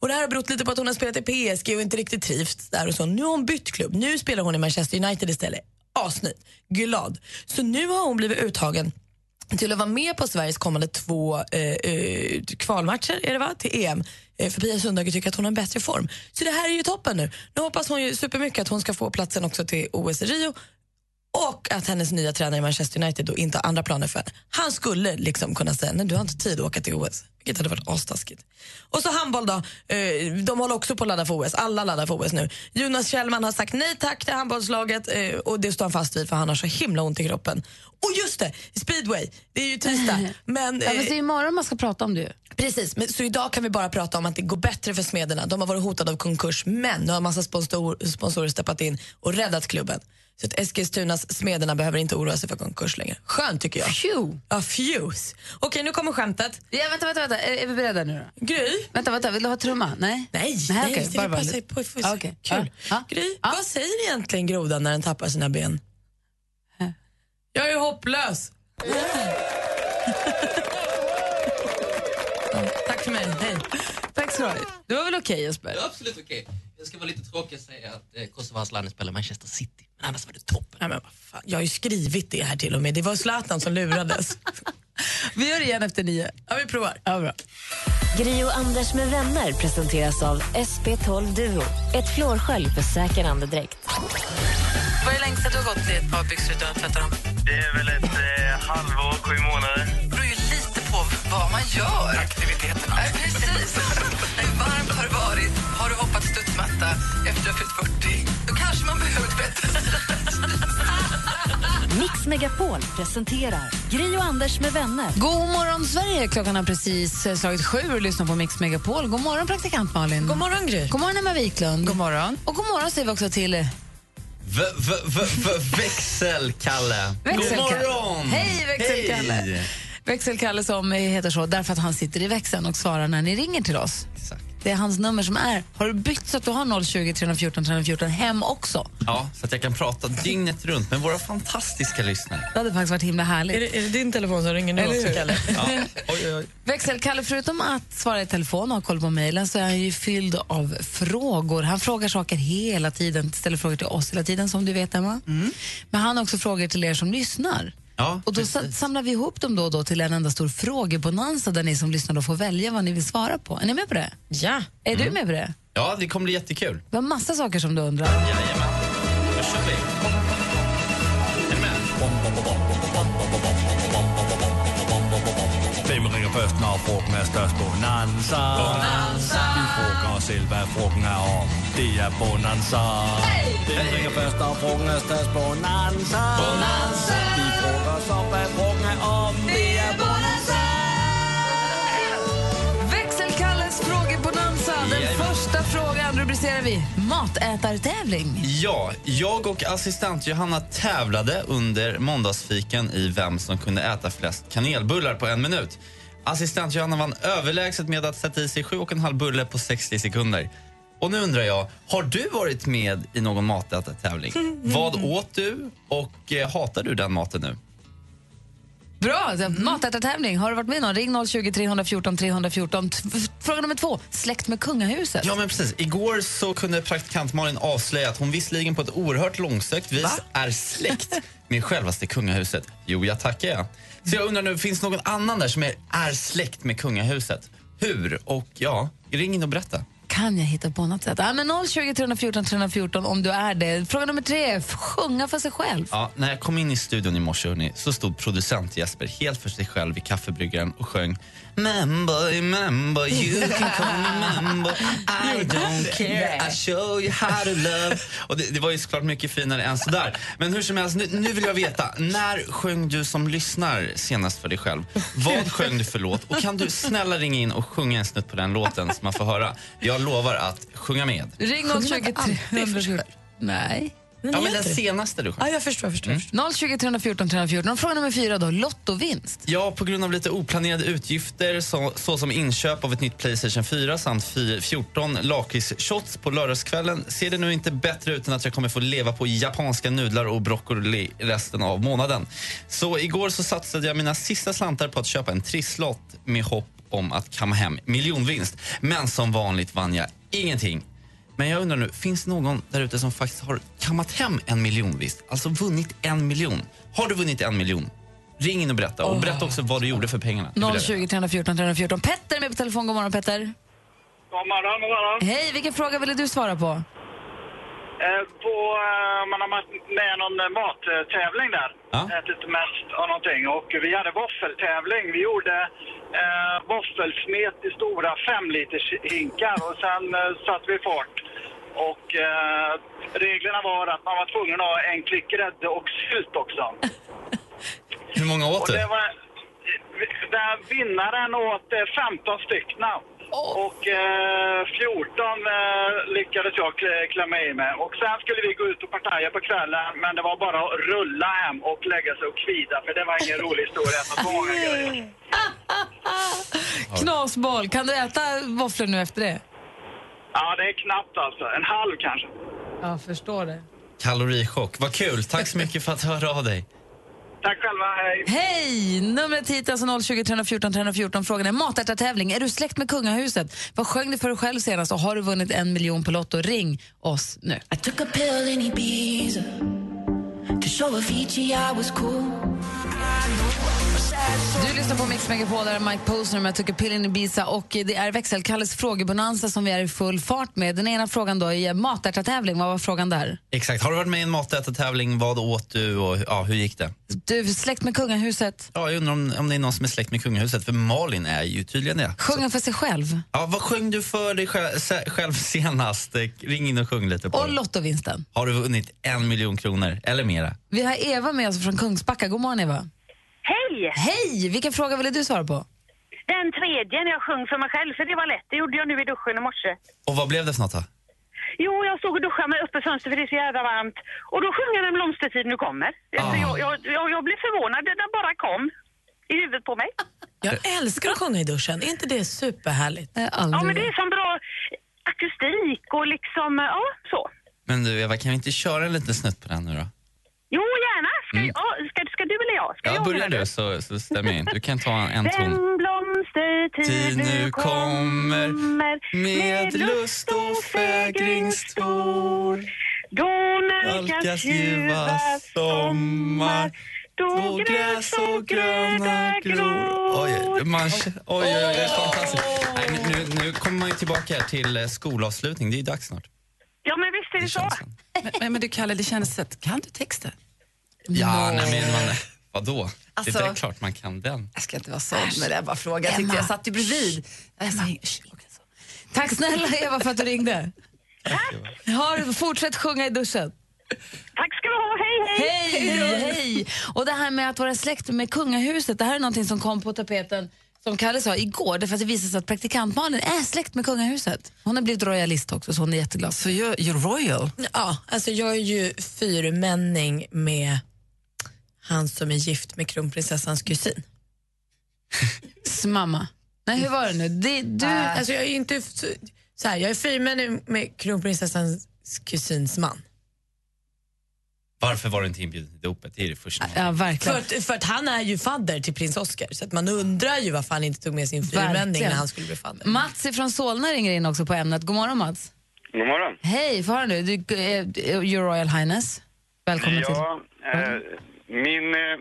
Och Det här har berott lite på att hon har spelat i PSG och inte riktigt trivts där och så. Nu har hon bytt klubb, nu spelar hon i Manchester United istället. Asnöjd, glad. Så nu har hon blivit uttagen till att vara med på Sveriges kommande två eh, eh, kvalmatcher är det va? till EM. Eh, för Pia Sundhage tycker att hon har en bättre form. Så det här är ju toppen nu. Nu hoppas hon ju supermycket att hon ska få platsen också till OS i Rio och att hennes nya tränare i Manchester United då inte har andra planer för henne. Han skulle liksom kunna säga nej du har inte tid att åka till OS, vilket hade varit astaskigt. Och så handboll då, eh, de håller också på att ladda för OS, alla laddar för OS nu. Jonas Kjellman har sagt nej tack till handbollslaget eh, och det står han fast vid för han har så himla ont i kroppen. Och just det, speedway, det är ju tisdag. (laughs) Men, Ja, men det är imorgon man ska prata om det ju. Precis, men, så idag kan vi bara prata om att det går bättre för Smederna. De har varit hotade av konkurs, men nu har en massa sponsor, sponsorer steppat in och räddat klubben. Så att Eskilstunas Smederna behöver inte oroa sig för konkurs längre. Skönt tycker jag. Phew. Ja, fuse. Okej, nu kommer skämtet. Ja, vänta, vänta, vänta. Är, är vi beredda nu då? Gry? Vänta, vänta. Vill du ha trumma? Nej? Nej, nej, nej okej, det bara är bara på. För, Ja, okej. Kul. Ja. Gry, vad säger egentligen grodan när den tappar sina ben? Jag är hopplös. Ja, tack för mig, hej. Tack ska du ha. Det var väl okej Jesper? Ja, absolut okej. Jag ska vara lite tråkig och säga att eh, Kosovas land spelar Manchester City. Men annars var det toppen. Nej, men vad fan. Jag har ju skrivit det här till och med. Det var Zlatan som lurades. (laughs) Vi gör det igen efter nio. Ja, vi provar. Ja, bra. Gri och Anders med vänner presenteras av SP12 Duo. Ett flårskölj för säker andedräkt. Vad är det längsta du har gått i ett par byxor utan att tvätta dem? Det är väl ett eh, halvår, sju månader. Det beror ju lite på vad man gör. Aktiviteterna. Nej, precis. Hur varmt har det varit? Studsmatta efter fyllt 40? Då kanske man behöver ett bättre Mix Megapol presenterar Gri och Anders med vänner. God morgon, Sverige! Klockan har precis eh, slagit sju och lyssnar på Mix Megapol. God morgon, praktikant Malin. God morgon, Gry. God morgon, Emma Wiklund. God morgon. Och god morgon säger vi också till... eh, V- v- v- v- Växelkalle. God Växelkalle. morgon! Hej, Växelkalle. Hej. Växelkalle som heter så därför att han sitter i växeln och svarar när ni ringer till oss. Det är hans nummer som är. Har du bytt så att du har 020 314 314 hem också? Ja, så att jag kan prata dygnet runt med våra fantastiska lyssnare. Det hade faktiskt varit himla härligt. Är det, är det din telefon som ringer nu Eller också, hur? Kalle? Ja. (laughs) Oj, oj, oj. Växelkalle, förutom att svara i telefon och ha koll på mejlen så är han ju fylld av frågor. Han frågar saker hela tiden, ställer frågor till oss hela tiden som du vet Emma. Men han har också frågor till er som lyssnar. Ja, Och då sa- samlar vi ihop dem då och då till en enda stor frågebonanza där ni som lyssnar då får välja vad ni vill svara på. Är ni med på det? Ja. Är du med på det? ja, det kommer bli jättekul. Vi har massa saker som du undrar. Jajamän. Hvem ringer først, når frugten er størst? Bonanza. Bonanza. Vi frågar os selv, hvad frugten er om. Det er Bonanza. Hvem ringer først, når frugten er størst? Bonanza. Bonanza. Vi frågar os om, hvad frugten er om. Det er Bonanza. Frågan rubricerar vi matätartävling. Ja, jag och assistent Johanna tävlade under måndagsfiken i vem som kunde äta flest kanelbullar på en minut. Assistent Johanna vann överlägset med att sätta i sig sju och en halv bulle på 60 sekunder. Och nu undrar jag, har du varit med i någon matätartävling? (laughs) Vad åt du och eh, hatar du den maten nu? Bra! Mm. Matätartävling. Har du varit med någon? Ring 020 314 314. T- Fråga nummer två. Släkt med kungahuset. Ja, men precis. Igår så kunde praktikant Malin avslöja att hon visserligen på ett oerhört långsökt vis är släkt med självaste kungahuset. Jo, jag tackar jag. Så jag undrar nu, finns någon annan där som är, är släkt med kungahuset? Hur? Och ja, ring in och berätta. Kan jag hitta på något sätt? Ja, men 020 314 314 om du är det. Fråga nummer tre. Sjunga för sig själv. Ja, när jag kom in i studion i morse hörrni, så stod producent Jesper helt för sig själv i kaffebryggaren och sjöng Member, member, you can call me member (laughs) I don't care, I show you how to love (laughs) och det, det var ju såklart mycket finare än sådär. Men hur som helst, nu, nu vill jag veta, när sjöng du som lyssnar senast för dig själv? Vad sjöng du för låt? Och kan du snälla ringa in och sjunga en snutt på den låten så man får höra? Jag lovar att sjunga med. Ring 020 314. Nej. Ja, men den senaste du sjöng. Ja, jag förstår. Jag förstår. 020 314 314. Fråga nummer fyra då. Lottovinst. Ja, på grund av lite oplanerade utgifter så, såsom inköp av ett nytt Playstation 4 samt fy- 14 lakritsshots på lördagskvällen ser det nu inte bättre ut än att jag kommer få leva på japanska nudlar och broccoli resten av månaden. Så igår så satsade jag mina sista slantar på att köpa en trisslott med hopp om att kamma hem miljonvinst. Men som vanligt vann jag ingenting. Men jag undrar nu, finns det någon där ute som faktiskt har kammat hem en miljonvinst? Alltså vunnit en miljon. Har du vunnit en miljon? Ring in och berätta. Och berätta också vad du gjorde för pengarna. Det vill jag veta. 020 314 314. Petter är med på telefon. God morgon Petter. God morgon, god morgon. Hej, vilken fråga ville du svara på? Eh, på, eh, man har varit med i någon eh, mattävling där. Ja. Ätit mest av någonting. Och vi hade våffeltävling. Vi gjorde eh, våffelsmet i stora femliters hinkar och sen eh, satte vi fart. Och eh, reglerna var att man var tvungen att ha en klick grädde och sylt också. (laughs) Hur många åt Och det var, där vinnaren åt eh, 15 stycken. Och eh, 14 eh, lyckades jag klä- klämma i mig. Och sen skulle vi gå ut och partaja på kvällen, men det var bara att rulla hem och lägga sig och kvida, för det var ingen rolig historia. (laughs) Knasboll. Kan du äta våfflor nu efter det? Ja, det är knappt alltså. En halv kanske. Ja, förstår det. Kalorichock. Vad kul. Tack så (laughs) mycket för att höra av dig. Tack själva, hej. Hej! Numret hit är alltså 020 314 314. Frågan är matärtartävling. Är du släkt med kungahuset? Vad sjöng du för dig själv senast och har du vunnit en miljon på Lotto? Ring oss nu. I took a pill in Ibiza to show Avicii I was cool. Du lyssnar på Mix Megapol, där är Mike Posner med Took a pill in Ibiza och det är växelkalles frågebonanza som vi är i full fart med. Den ena frågan då är matärtartävling. Vad var frågan där? Exakt. Har du varit med i en matätartävling? Vad åt du och ja, hur gick det? Du släkt med kungahuset. Ja, jag undrar om, om det är någon som är släkt med kungahuset, för Malin är ju tydligen det. Sjunger för sig själv. Ja, vad sjöng du för dig själv, själv senast? Eh, Ring in och sjung lite på Och det. Lottovinsten. Har du vunnit en miljon kronor eller mera? Vi har Eva med oss från Kungsbacka. God morgon Eva. Hej! Hej! Vilken fråga ville du svara på? Den tredje när jag sjöng för mig själv, för det var lätt. Det gjorde jag nu i duschen i morse. Och vad blev det för något då? Jo, jag stod och duschade med öppet fönster för det är så jävla varmt. Och då sjöng jag en blomstertid nu kommer. Alltså, jag, jag, jag, jag blev förvånad, den bara kom i huvudet på mig. Jag älskar att sjunga i duschen. Är inte det superhärligt? Ja, men det är som bra akustik och liksom, ja, så. Men du Eva, kan vi inte köra en liten snutt på den nu då? Jo, gärna. Ska, Mm. ja, ska, ska du eller jag? Ska Ja, jag börjar eller du så, så stämmer jag in. Du kan ta en ton. Den blomstertid Tid nu kommer med lust och fägring stor. Då Nalkas ljuva sommar då gräs och gröna gror Oj, man, oj, oj, oj, fantastiskt. Nej, nu, nu, kommer man ju tillbaka här till eh, skolavslutning. Det är ju dags snart. Ja, men visst är det, så. Men, men, men du Kalle, det känns att kan du texten? Ja, nej, men man, vadå? Alltså- det är klart man kan den. Jag ska inte vara sån med det, jag bara fråga. Jag tyckte jag satt ju bredvid. Jag sa, "Shh, okej, så." Tack snälla Eva för att du ringde. Har, fortsätt sjunga i duschen. Tack ska du ha. Hej, hej! Hej, hej! Och det här med att vara släkt med kungahuset, det här är någonting som kom på tapeten som Kalle sa igår, därför att det visade sig att praktikantmannen är släkt med kungahuset. Hon har blivit royalist också, så hon är jätteglad. Så you're, you're royal? Ja, alltså jag är ju fyrmänning med han som är gift med kronprinsessans kusin. Mamma. Nej, hur var det nu? Det, du, Alltså jag är inte så, här, jag är fyrmänning med kronprinsessans kusins man. Varför var du inte inbjuden till dopet? Det är det första. Ja, För verkligen. att, för att han är ju fadder till prins Oscar så att man undrar ju varför han inte tog med sin fyrmänning när han skulle bli fadder. Mats från Solna ringer in också på ämnet. God morgon Mats. God morgon. Hej, får höra nu. Du, eh, Your Royal Highness. Välkommen till... Ja, eh, min, eh,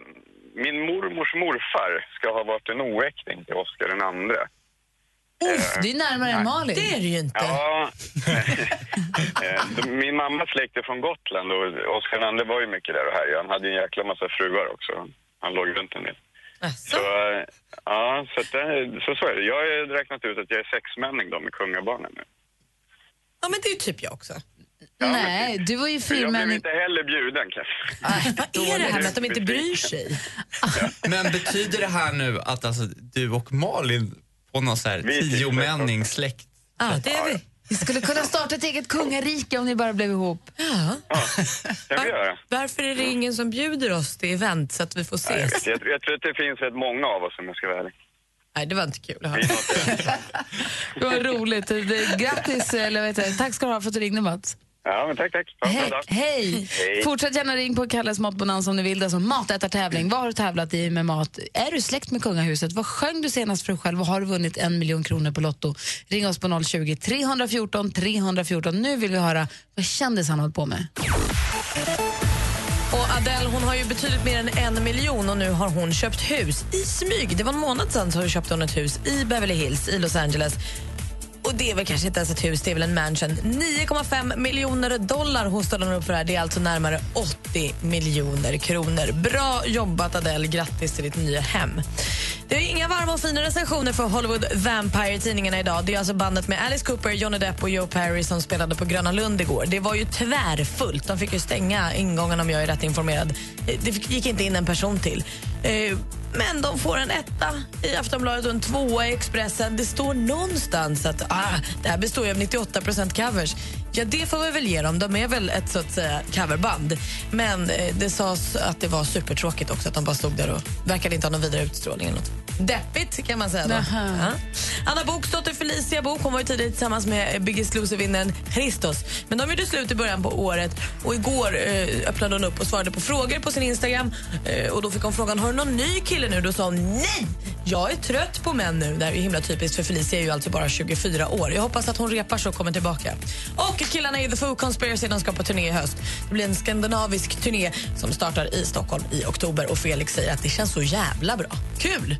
min mormors morfar ska ha varit en oäkting till Oscar den andra. Uff, det är närmare än Malin. Det är det ju inte. Ja, (laughs) eh, min mammas släkt är från Gotland och Oscar den andra var ju mycket där och här. Han hade ju en jäkla massa fruar också. Han låg runt en del. Så, eh, ja, så, det, så, så är det. Jag har räknat ut att jag är sexmänning då med kungabarnen nu. Ja, men det är ju typ jag också. Nej, du var ju Så jag blev inte heller bjuden kanske. Vad är det här med att de inte bryr sig? (laughs) Men betyder det här nu att alltså, du och Malin på någon så här Vi är typ tiomänning släkt? Ja, det är vi. Ni skulle kunna starta ett eget kungarike om ni bara blev ihop. Ja. kan vi göra. Varför är det ingen som bjuder oss till event så att vi får Ja, jag, ses? vet, jag, jag tror att det finns rätt många av oss om jag ska vara ärlig. Nej, det var inte kul att höra. (laughs) Det var roligt. Det- Grattis, eller vet jag, tack ska du ha för att du ringde Mats. Ja, men tack, tack. Bra Hej, hej. Hej. Fortsätt gärna ring på Kalles matbonanza om ni vill. Det är alltså matätartävling. Vad har du tävlat i med mat? Är du släkt med kungahuset? Vad sjöng du senast för dig själv och har du vunnit en miljon kronor på Lotto? Ring oss på 020 314 314. Nu vill vi höra vad kändisen har hållit på med. Och Adele hon har ju betydligt mer än en miljon och nu har hon köpt hus i smyg. Det var en månad sedan så köpte hon ett hus i Beverly Hills i Los Angeles. Och det är väl kanske inte ens ett hus, det är väl en mansion. 9,5 miljoner dollar hostade hon upp för det här. Det är alltså närmare 80 miljoner kronor. Bra jobbat Adele, grattis till ditt nya hem. Det är inga varma och fina recensioner för Hollywood Vampire-tidningarna idag. Det är alltså bandet med Alice Cooper, Johnny Depp och Joe Perry som spelade på Gröna Lund igår. Det var ju tvärfullt. De fick ju stänga ingången om jag är rätt informerad. Det gick inte in en person till. Eh, men de får en etta i Aftonbladet och en tvåa i Expressen. Det står någonstans att ah, det här består ju av 98% covers. Ja, det får vi väl ge dem. De är väl ett så att säga coverband. Men eh, det sades att det var supertråkigt också att de bara stod där och verkade inte ha någon vidare utstrålning. Eller något. Deppigt kan man säga. Då. Ja. Anna Boks dotter Felicia Bok hon var ju tidigare tillsammans med Biggest Loser-vinnaren Christos. Men de gjorde slut i början på året och igår eh, öppnade hon upp och svarade på frågor på sin Instagram. Eh, och Då fick hon frågan har du någon ny kille nu. Då sa hon nej, jag är trött på män nu. Det här är himla typiskt för Felicia är ju alltså bara 24 år. Jag hoppas att hon repar sig och kommer tillbaka. Och killarna i The Foo Conspiracy de ska på turné i höst. Det blir en skandinavisk turné som startar i Stockholm i oktober och Felix säger att det känns så jävla bra. Kul!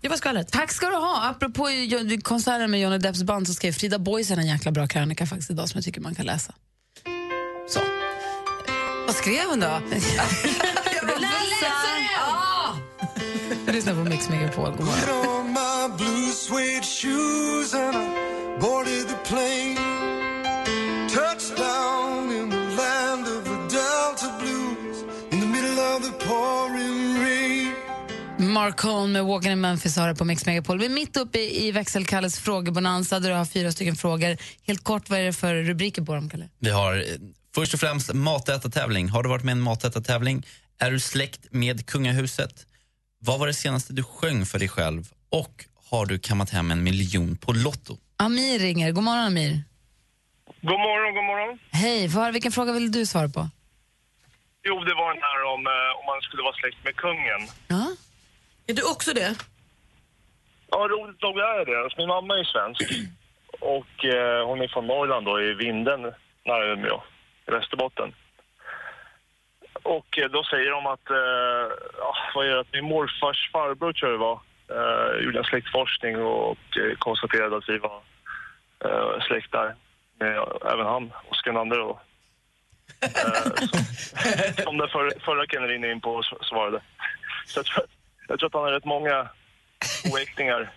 Det var skvallret. Tack ska du ha. Apropå konserten med Johnny Depps band så skrev Frida Boisen en jäkla bra krönika faktiskt idag som jag tycker man kan läsa. Så. Vad skrev hon då? (laughs) Jag vill läsa! Lyssna på Mix Megapol. God morgon. Mark Holm med Walking in Memphis har det på Mix Megapol. Vi är mitt uppe i i växelkalles frågebonanza där du har fyra stycken frågor. Helt kort, vad är det för rubriker på dem, Kalle? Vi har eh, först och främst matätartävling. Har du varit med i en matätartävling? Är du släkt med kungahuset? Vad var det senaste du sjöng för dig själv? Och har du kammat hem en miljon på Lotto? Amir ringer. God morgon, Amir. God morgon, god morgon. Hej, vad, vilken fråga vill du svara på? Jo, det var den här om, eh, om man skulle vara släkt med kungen. Ja. Är du också det? Ja, roligt nog är det. Alltså, min mamma är svensk (clears throat) och eh, hon är från Norrland då, i Vinden nära Umeå, i Västerbotten. Och eh, då säger de att, eh, ja, vad är det, att min morfars farbror tror jag det var, eh, gjorde en släktforskning och eh, konstaterade att vi var eh, släktar med även han, Oskar II då. (laughs) Eh, som, den för, förra killen ringde in på svarade. Så jag tror, jag tror att han har rätt många oäktingar.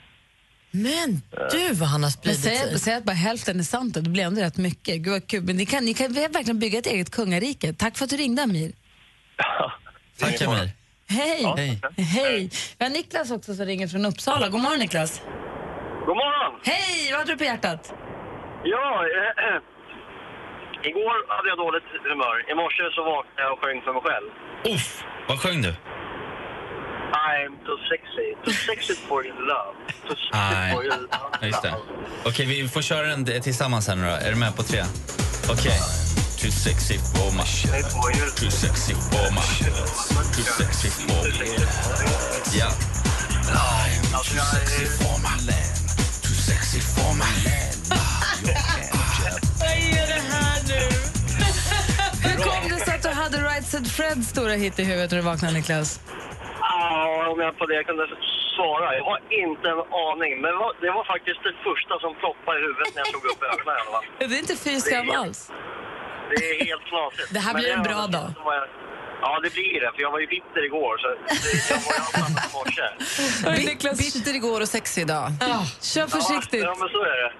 Men du vad han har Men spridit säg, sig. säg att bara hälften är sant, det blir ändå rätt mycket. Gud vad kul. Men ni kan, ni kan verkligen bygga ett eget kungarike. Tack för att du ringde, Amir. (laughs) Tack, Amir. Hej! Ja, Hej. Hej! Vi har Niklas också som ringer från Uppsala. God morgon, Niklas. God morgon! Hej! Vad hade du på hjärtat? Ja, eh, (clears throat) igår hade jag dåligt humör. I morse så vaknade jag och sjöng för mig själv. Uff, vad sjöng du? I'm too sexy, too sexy for your love. Too sexy Nej. for your love. Ja, just det. Okej, vi får köra den tillsammans här nu då. Är du med på tre? Okej. Too sexy for my shirt. Too sexy for my shirt. Too sexy for me. Ja. I'm too sexy for my land. Too sexy for my land. Vad är det här nu? Hur kom det sig att du hade Right Said Freds stora hit i huvudet när du vaknade, Niklas? Ja, om jag på det kunde svara. Jag har inte en aning. Men det var faktiskt det första som ploppade i huvudet när jag slog upp ögonen. fall. Det är inte fy skam Det är- alls. Det är helt knasigt. Det här blir en var- bra dag. Ja, det blir det. För jag var ju bitter igår. Så det, jag var ju annat i morse. (laughs) Bitter igår och sexig idag. Ja, kör försiktigt. Ja, men så är det.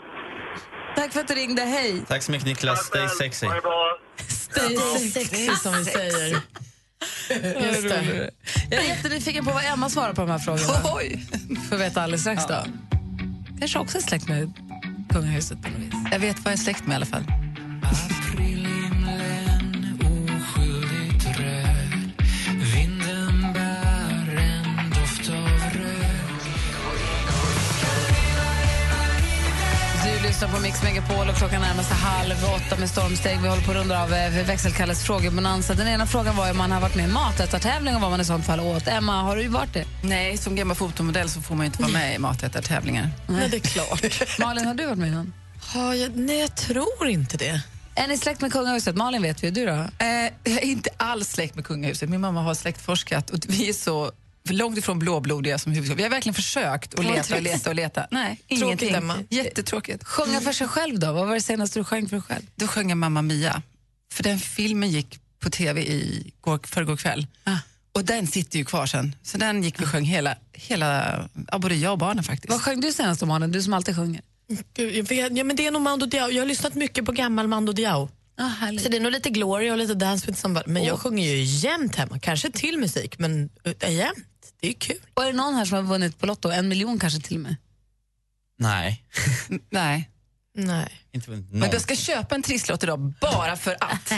Tack för att du ringde. Hej! Tack så mycket Niklas. Stay sexy. Det. Stay sexy, som vi säger. Just det. Jag är jättenyfiken på vad Emma svarar på de här frågorna. Oj. Får veta alldeles strax då. Kanske också är släkt med kungahuset på något vis. Jag vet vad jag är släkt med i alla fall. Lyssnar på Mix Megapol och klockan närmar sig halv åtta med stormsteg. Vi håller på att runda av eh, växelkalles frågebonanza. Den ena frågan var om man har varit med i en matätartävling och vad man i sånt fall åt. Emma, har du varit det? Nej, som gammal fotomodell så får man ju inte vara med i matätartävlingar. Nej, det är klart. (laughs) Malin, har du varit med i någon? Har jag, nej, jag tror inte det. Är ni släkt med kungahuset? Malin vet vi. Du då? Eh, jag är inte alls släkt med kungahuset. Min mamma har släktforskat och vi är så långt ifrån blåblodiga som huvudskådespelare. Vi har verkligen försökt att leta och leta och leta. Nej, Tråkigt, ingenting. Emma. Jättetråkigt. Sjunga för sig själv då? Vad var det senaste du sjöng för dig själv? Då sjöng jag Mamma Mia. För den filmen gick på tv i går, förrgår kväll. Ah. Och den sitter ju kvar sen. Så den gick vi och sjöng hela, hela ja, både jag och barnen faktiskt. Vad sjöng du senast om? Du som alltid sjunger. Gud, jag vet- Ja, men det är nog Mando Diao. Jag har lyssnat mycket på gammal Mando Diao. Ah, så det är nog lite Gloria och lite Dance with somebody. Men jag sjunger ju jämt hemma. Kanske till musik, men äh, jämt. Det är kul. Och är det någon här som har vunnit på Lotto? En miljon kanske till och med? Nej. (laughs) Nej. Nej. Inte någon. Men jag ska köpa en trisslott idag bara för att.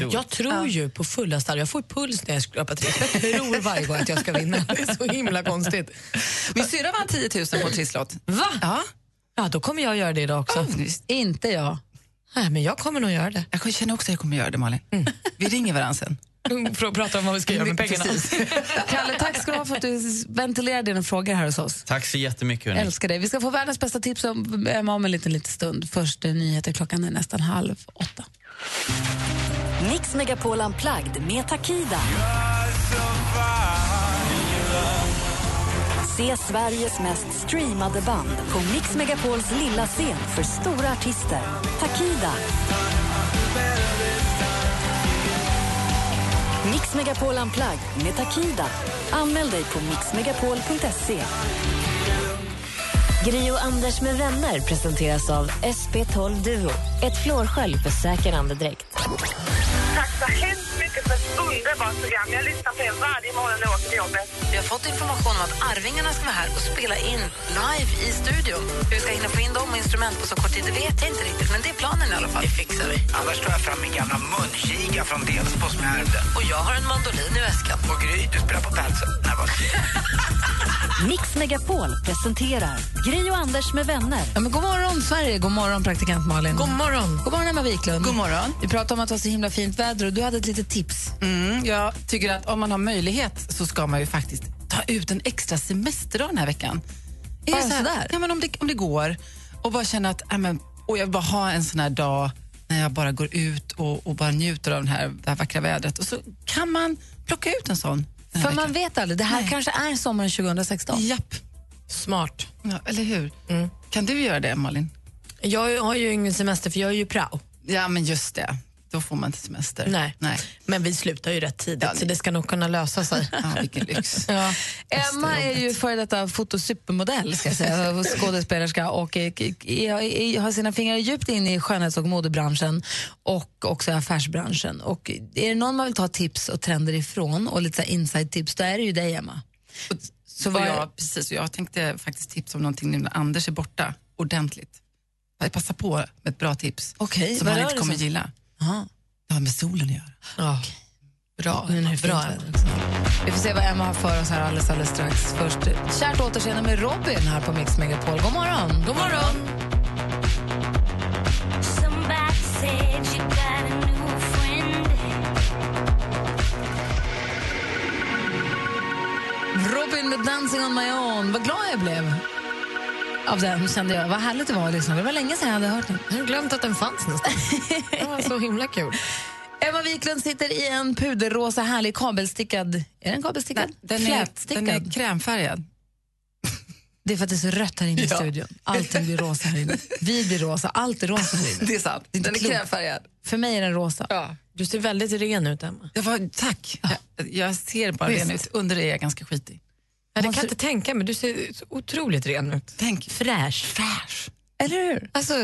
(laughs) Jag tror ju på fullaste allvar. Jag får puls när jag skrapar triss. Jag tror varje gång att jag ska vinna. Det är så himla konstigt. Min syrra vann 10 000 på trisslott. Va? Ja. Ja, då kommer jag göra det idag också. Inte jag. Nej, men jag kommer nog göra det. Jag känner också att jag kommer göra det, Malin. Vi ringer varandra sen. (laughs) För att prata om vad vi ska göra med pengarna. Precis. (laughs) Kalle, tack ska du ha för att du ventilerar dina frågor här hos oss. Tack så jättemycket. Hörni. Älskar dig. Vi ska få världens bästa tips om Emma om en liten, liten stund. Först nyheter, klockan är nästan halv åtta. Mix Megapol Unplugged med Takida. Se Sveriges mest streamade band på Mix Megapols lilla scen för stora artister. Takida. Mix Megapol Unplugged med Takida. Anmäl dig på mixmegapol.se. Gri och Anders med vänner presenteras av SP12 Duo. Ett flårskölj för säker andedräkt. Tack så hemskt mycket för ett underbart program. Jag lyssnar på er varje morgon när jag åker till jobbet. Vi har fått information om att Arvingarna ska vara här och spela in live i studion. Hur vi ska hinna få in dem och instrument på så kort tid, det vet jag inte riktigt. Men det är planen i alla fall. Det fixar vi. Annars tar jag fram min gamla munkiga från Delsbo som jag ärvde. Och jag har en mandolin i väskan. Och Gry, du spelar på pälsen. Nej, vad (laughs) Mix Megapol presenterar Gri och Anders med vänner. Ja, men god morgon, Sverige. God morgon, praktikant Malin. God morgon. God morgon, Emma Wiklund. God morgon. Vi pratade om att det var så himla fint väder och du hade ett litet tips. Mm, jag tycker att om man har möjlighet så ska man ju faktiskt ta ut en extra semesterdag den här veckan. Är Bara det så här- sådär? Ja, men om, det, om det går. Och bara känna att äh, men, och jag vill bara ha en sån här dag när jag bara går ut och, och bara njuter av den här, det här vackra vädret. Och så kan man plocka ut en sån. För man veckan. vet aldrig, det här Nej. kanske är sommaren 2016. Japp. Smart. Ja, eller hur? Kan du göra det, Malin? Jag har ju ingen semester för jag är ju prao. Ja, men just det. Då får man inte semester. Nej. Nej. Men vi slutar ju rätt tidigt så det ska nog kunna lösa sig. (laughs) Ja, vilken lyx. (laughs) Ja. Emma är ju före detta fotosupermodell, ska jag säga, (laughs) och skådespelerska och är- är- har sina fingrar djupt in i skönhets och modebranschen och också i affärsbranschen. Och är det någon man vill ta tips och trender ifrån och lite så här inside-tips, då är det ju dig, Emma. Så vad- jag, precis, jag tänkte faktiskt tipsa om någonting nu när Anders är borta ordentligt. Jag passar på med ett bra tips Okej, som han inte kommer sig? gilla. Aha. Det har med solen att göra. Ja. Bra. Bra. Vi får se vad Emma har för oss här alldeles, alldeles strax. Först kärt återseende med Robin här på Mix Megapol. God morgon! God morgon! Somebody said Robin med Dancing on my own. Vad glad jag blev av den, kände jag. Vad härligt det var att lyssna. Det var länge sedan jag hade hört den. Jag har glömt att den fanns nästan. Det var så himla kul. Emma Wiklund sitter i en puderrosa härlig kabelstickad... Är den kabelstickad? Den är, Flätstickad. den är krämfärgad. Det är för att det är så rött här inne i Ja. studion. Allting blir rosa här inne. Vi blir rosa, allt är rosa här inne. Det är sant. Det är Den är krämfärgad. För mig är den rosa. Du ser väldigt ren ut, Emma. Jag var, tack. Jag, jag ser bara Visst. ren ut. Under är jag ganska skitig. Ja, det kan jag inte tänka mig. Du ser så otroligt ren ut. Tänk. Fräsch. Fräsch. Eller hur? Alltså,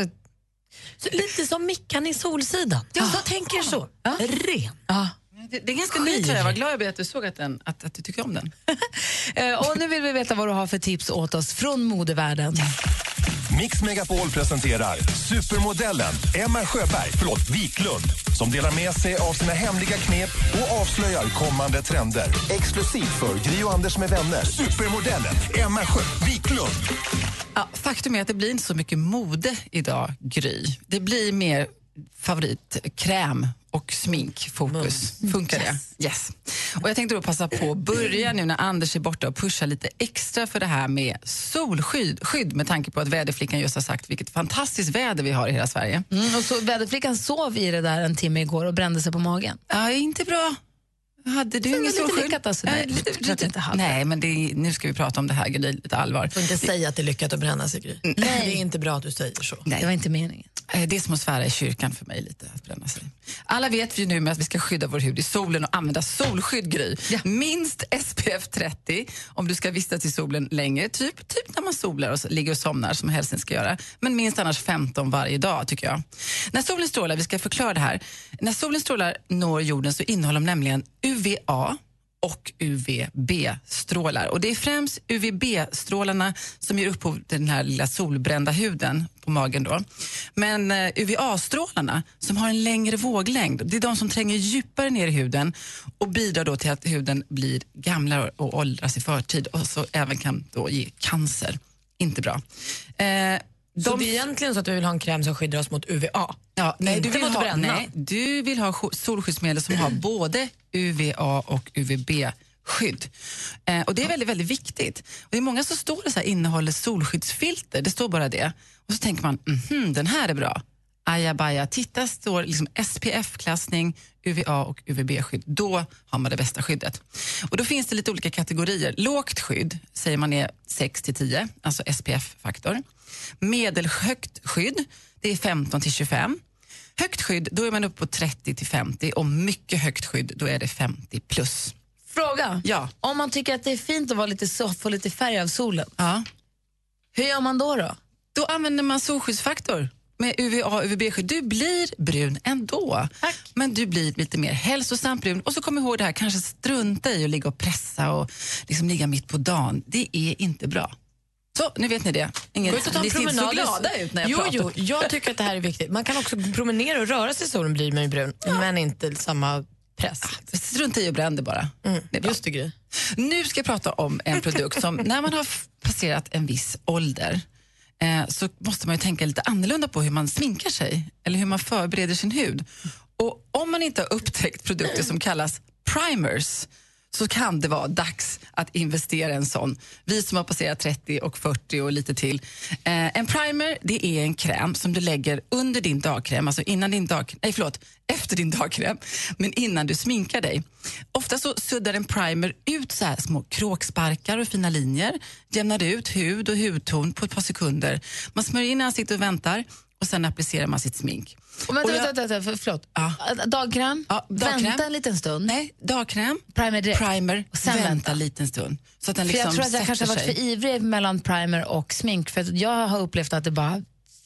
så lite som Mickan i Solsidan. Ja, jag tänker så. Ren. Ja. Det, det är ganska ny tröja. Jag var glad jag blev att du såg att, den, att, att du tycker om den. (laughs) Eh, och nu vill vi veta vad du har för tips åt oss från modevärlden. Mix Megapol presenterar supermodellen Emma Sjöberg, förlåt, Wiklund som delar med sig av sina hemliga knep och avslöjar kommande trender. Exklusivt för Gri och Anders med vänner. Supermodellen Emma Sjö Wiklund. Ja, faktum är att det blir inte så mycket mode idag, Gry. Det blir mer favoritkräm och sminkfokus. Funkar det? Yes. Och jag tänkte då passa på att börja nu när Anders är borta och pusha lite extra för det här med solskydd skydd, med tanke på att väderflickan just har sagt vilket fantastiskt väder vi har i hela Sverige. Mm, och så, väderflickan sov i det där en timme igår och brände sig på magen. Ja, inte bra. Hade du lite solskydd? alltså, Nej, nej, lite, jag inte hade. nej men är, nu ska vi prata om det här, Gry, lite allvar. får inte säga att det är lyckat att bränna sig, Gry. Det är inte bra att du säger så. Nej. Det var inte meningen. Eh, Det är som att svära i kyrkan för mig lite, att bränna sig. Alla vet ju nu med att vi ska skydda vår hud i solen och använda solskydd, Gry. Minst SPF 30 om du ska vistas i solen länge, typ, typ när man solar och ligger och somnar som helst ska göra. Men minst annars 15 varje dag, tycker jag. När solen strålar, vi ska förklara det här. När solen strålar når jorden så innehåller de nämligen UVA och UVB-strålar. Och Det är främst UVB-strålarna som ger upphov till den här lilla solbrända huden på magen. Då. Men eh, UVA-strålarna som har en längre våglängd, det är de som tränger djupare ner i huden och bidrar då till att huden blir gamlare och åldras i förtid och så även kan då ge cancer. Inte bra. Eh, så de- det är egentligen så att vi vill ha en kräm som skyddar oss mot UVA? Ja, nej, du vill mot ha, bränna? nej, du vill ha sk- solskyddsmedel som har både UVA och UVB-skydd. Eh, och Det är väldigt, väldigt viktigt. Och det är många som står det så här, innehåller solskyddsfilter, det står bara det. Och så tänker man, mhm, den här är bra. Ajabaja, titta står liksom SPF-klassning, UVA och UVB-skydd. Då har man det bästa skyddet. Och Då finns det lite olika kategorier. Lågt skydd säger man är 6 till 10, alltså SPF-faktor. Medelhögt skydd, det är 15 till 25. Högt skydd, då är man uppe på 30 till 50 och mycket högt skydd, då är det 50 plus. Fråga. Ja. Om man tycker att det är fint att vara lite soft, få lite färg av solen, Ja. hur gör man då? då? Då använder man solskyddsfaktor med UVA och UVB-skydd. Du blir brun ändå, men du blir lite mer hälsosam brun. Och så kom ihåg det här, kanske strunta i att ligga och pressa och liksom ligga mitt på dagen. Det är inte bra. Så, nu vet ni det. Ingen, Gå ut och ta en promenad. glada ut när jag jo, pratar. jo, jag tycker att det här är viktigt. Man kan också promenera och röra sig i solen blir man ju brun, men inte samma press. Strunta i och bränn det bara. Det är bra. Just det, Gry. Nu ska jag prata om en produkt som när man har passerat en viss ålder eh, så måste man ju tänka lite annorlunda på hur man sminkar sig eller hur man förbereder sin hud. Och om man inte har upptäckt produkter som kallas primers så kan det vara dags att investera i en sån. Vi som har passerat 30 och 40 och lite till. Eh, en primer det är en kräm som du lägger under din dagkräm, alltså innan din dag, nej förlåt, efter din dagkräm, men innan du sminkar dig. Ofta så suddar en primer ut så här små kråksparkar och fina linjer, jämnar ut hud och hudton på ett par sekunder. Man smörjer in ansiktet och väntar och sen applicerar man sitt smink. Och vänta, Och jag- vänta, vänta, för- förlåt. Dagkräm, dagkräm. vänta en liten stund. Nej, dagkräm, primer direkt. primer, och sen vänta vänta. en liten stund. Så att den För liksom jag tror att jag kanske har varit för ivrig mellan primer och smink. För att jag har upplevt att det bara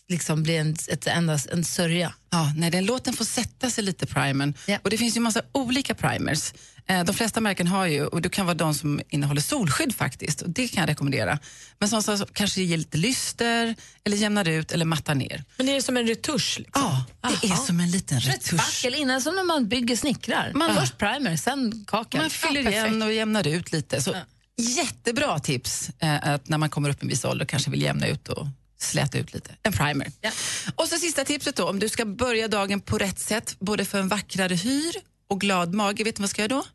liksom blir en, ett, endast en sörja. Ja, nej, den låt den få sätta sig lite, primern. Och det finns ju massa olika primers. Eh, de flesta märken har ju, och det kan vara de som innehåller solskydd faktiskt, och det kan jag rekommendera. Men sådana som kanske ger lite lyster, eller jämnar ut eller mattar ner. Men är det som en retusch? Liksom? Ja, det är som en liten retusch. Spackel innan, som när man bygger snickrar. Man- Först primer, sen kakel. Man fyller Ja, igen och jämnar ut lite. Så Jättebra tips eh, att när man kommer upp en viss ålder kanske vill jämna ut och släta ut lite. En primer. Och så sista tipset då, om du ska börja dagen på rätt sätt, både för en vackrare hyr och glad mage, vet du vad man ska göra då?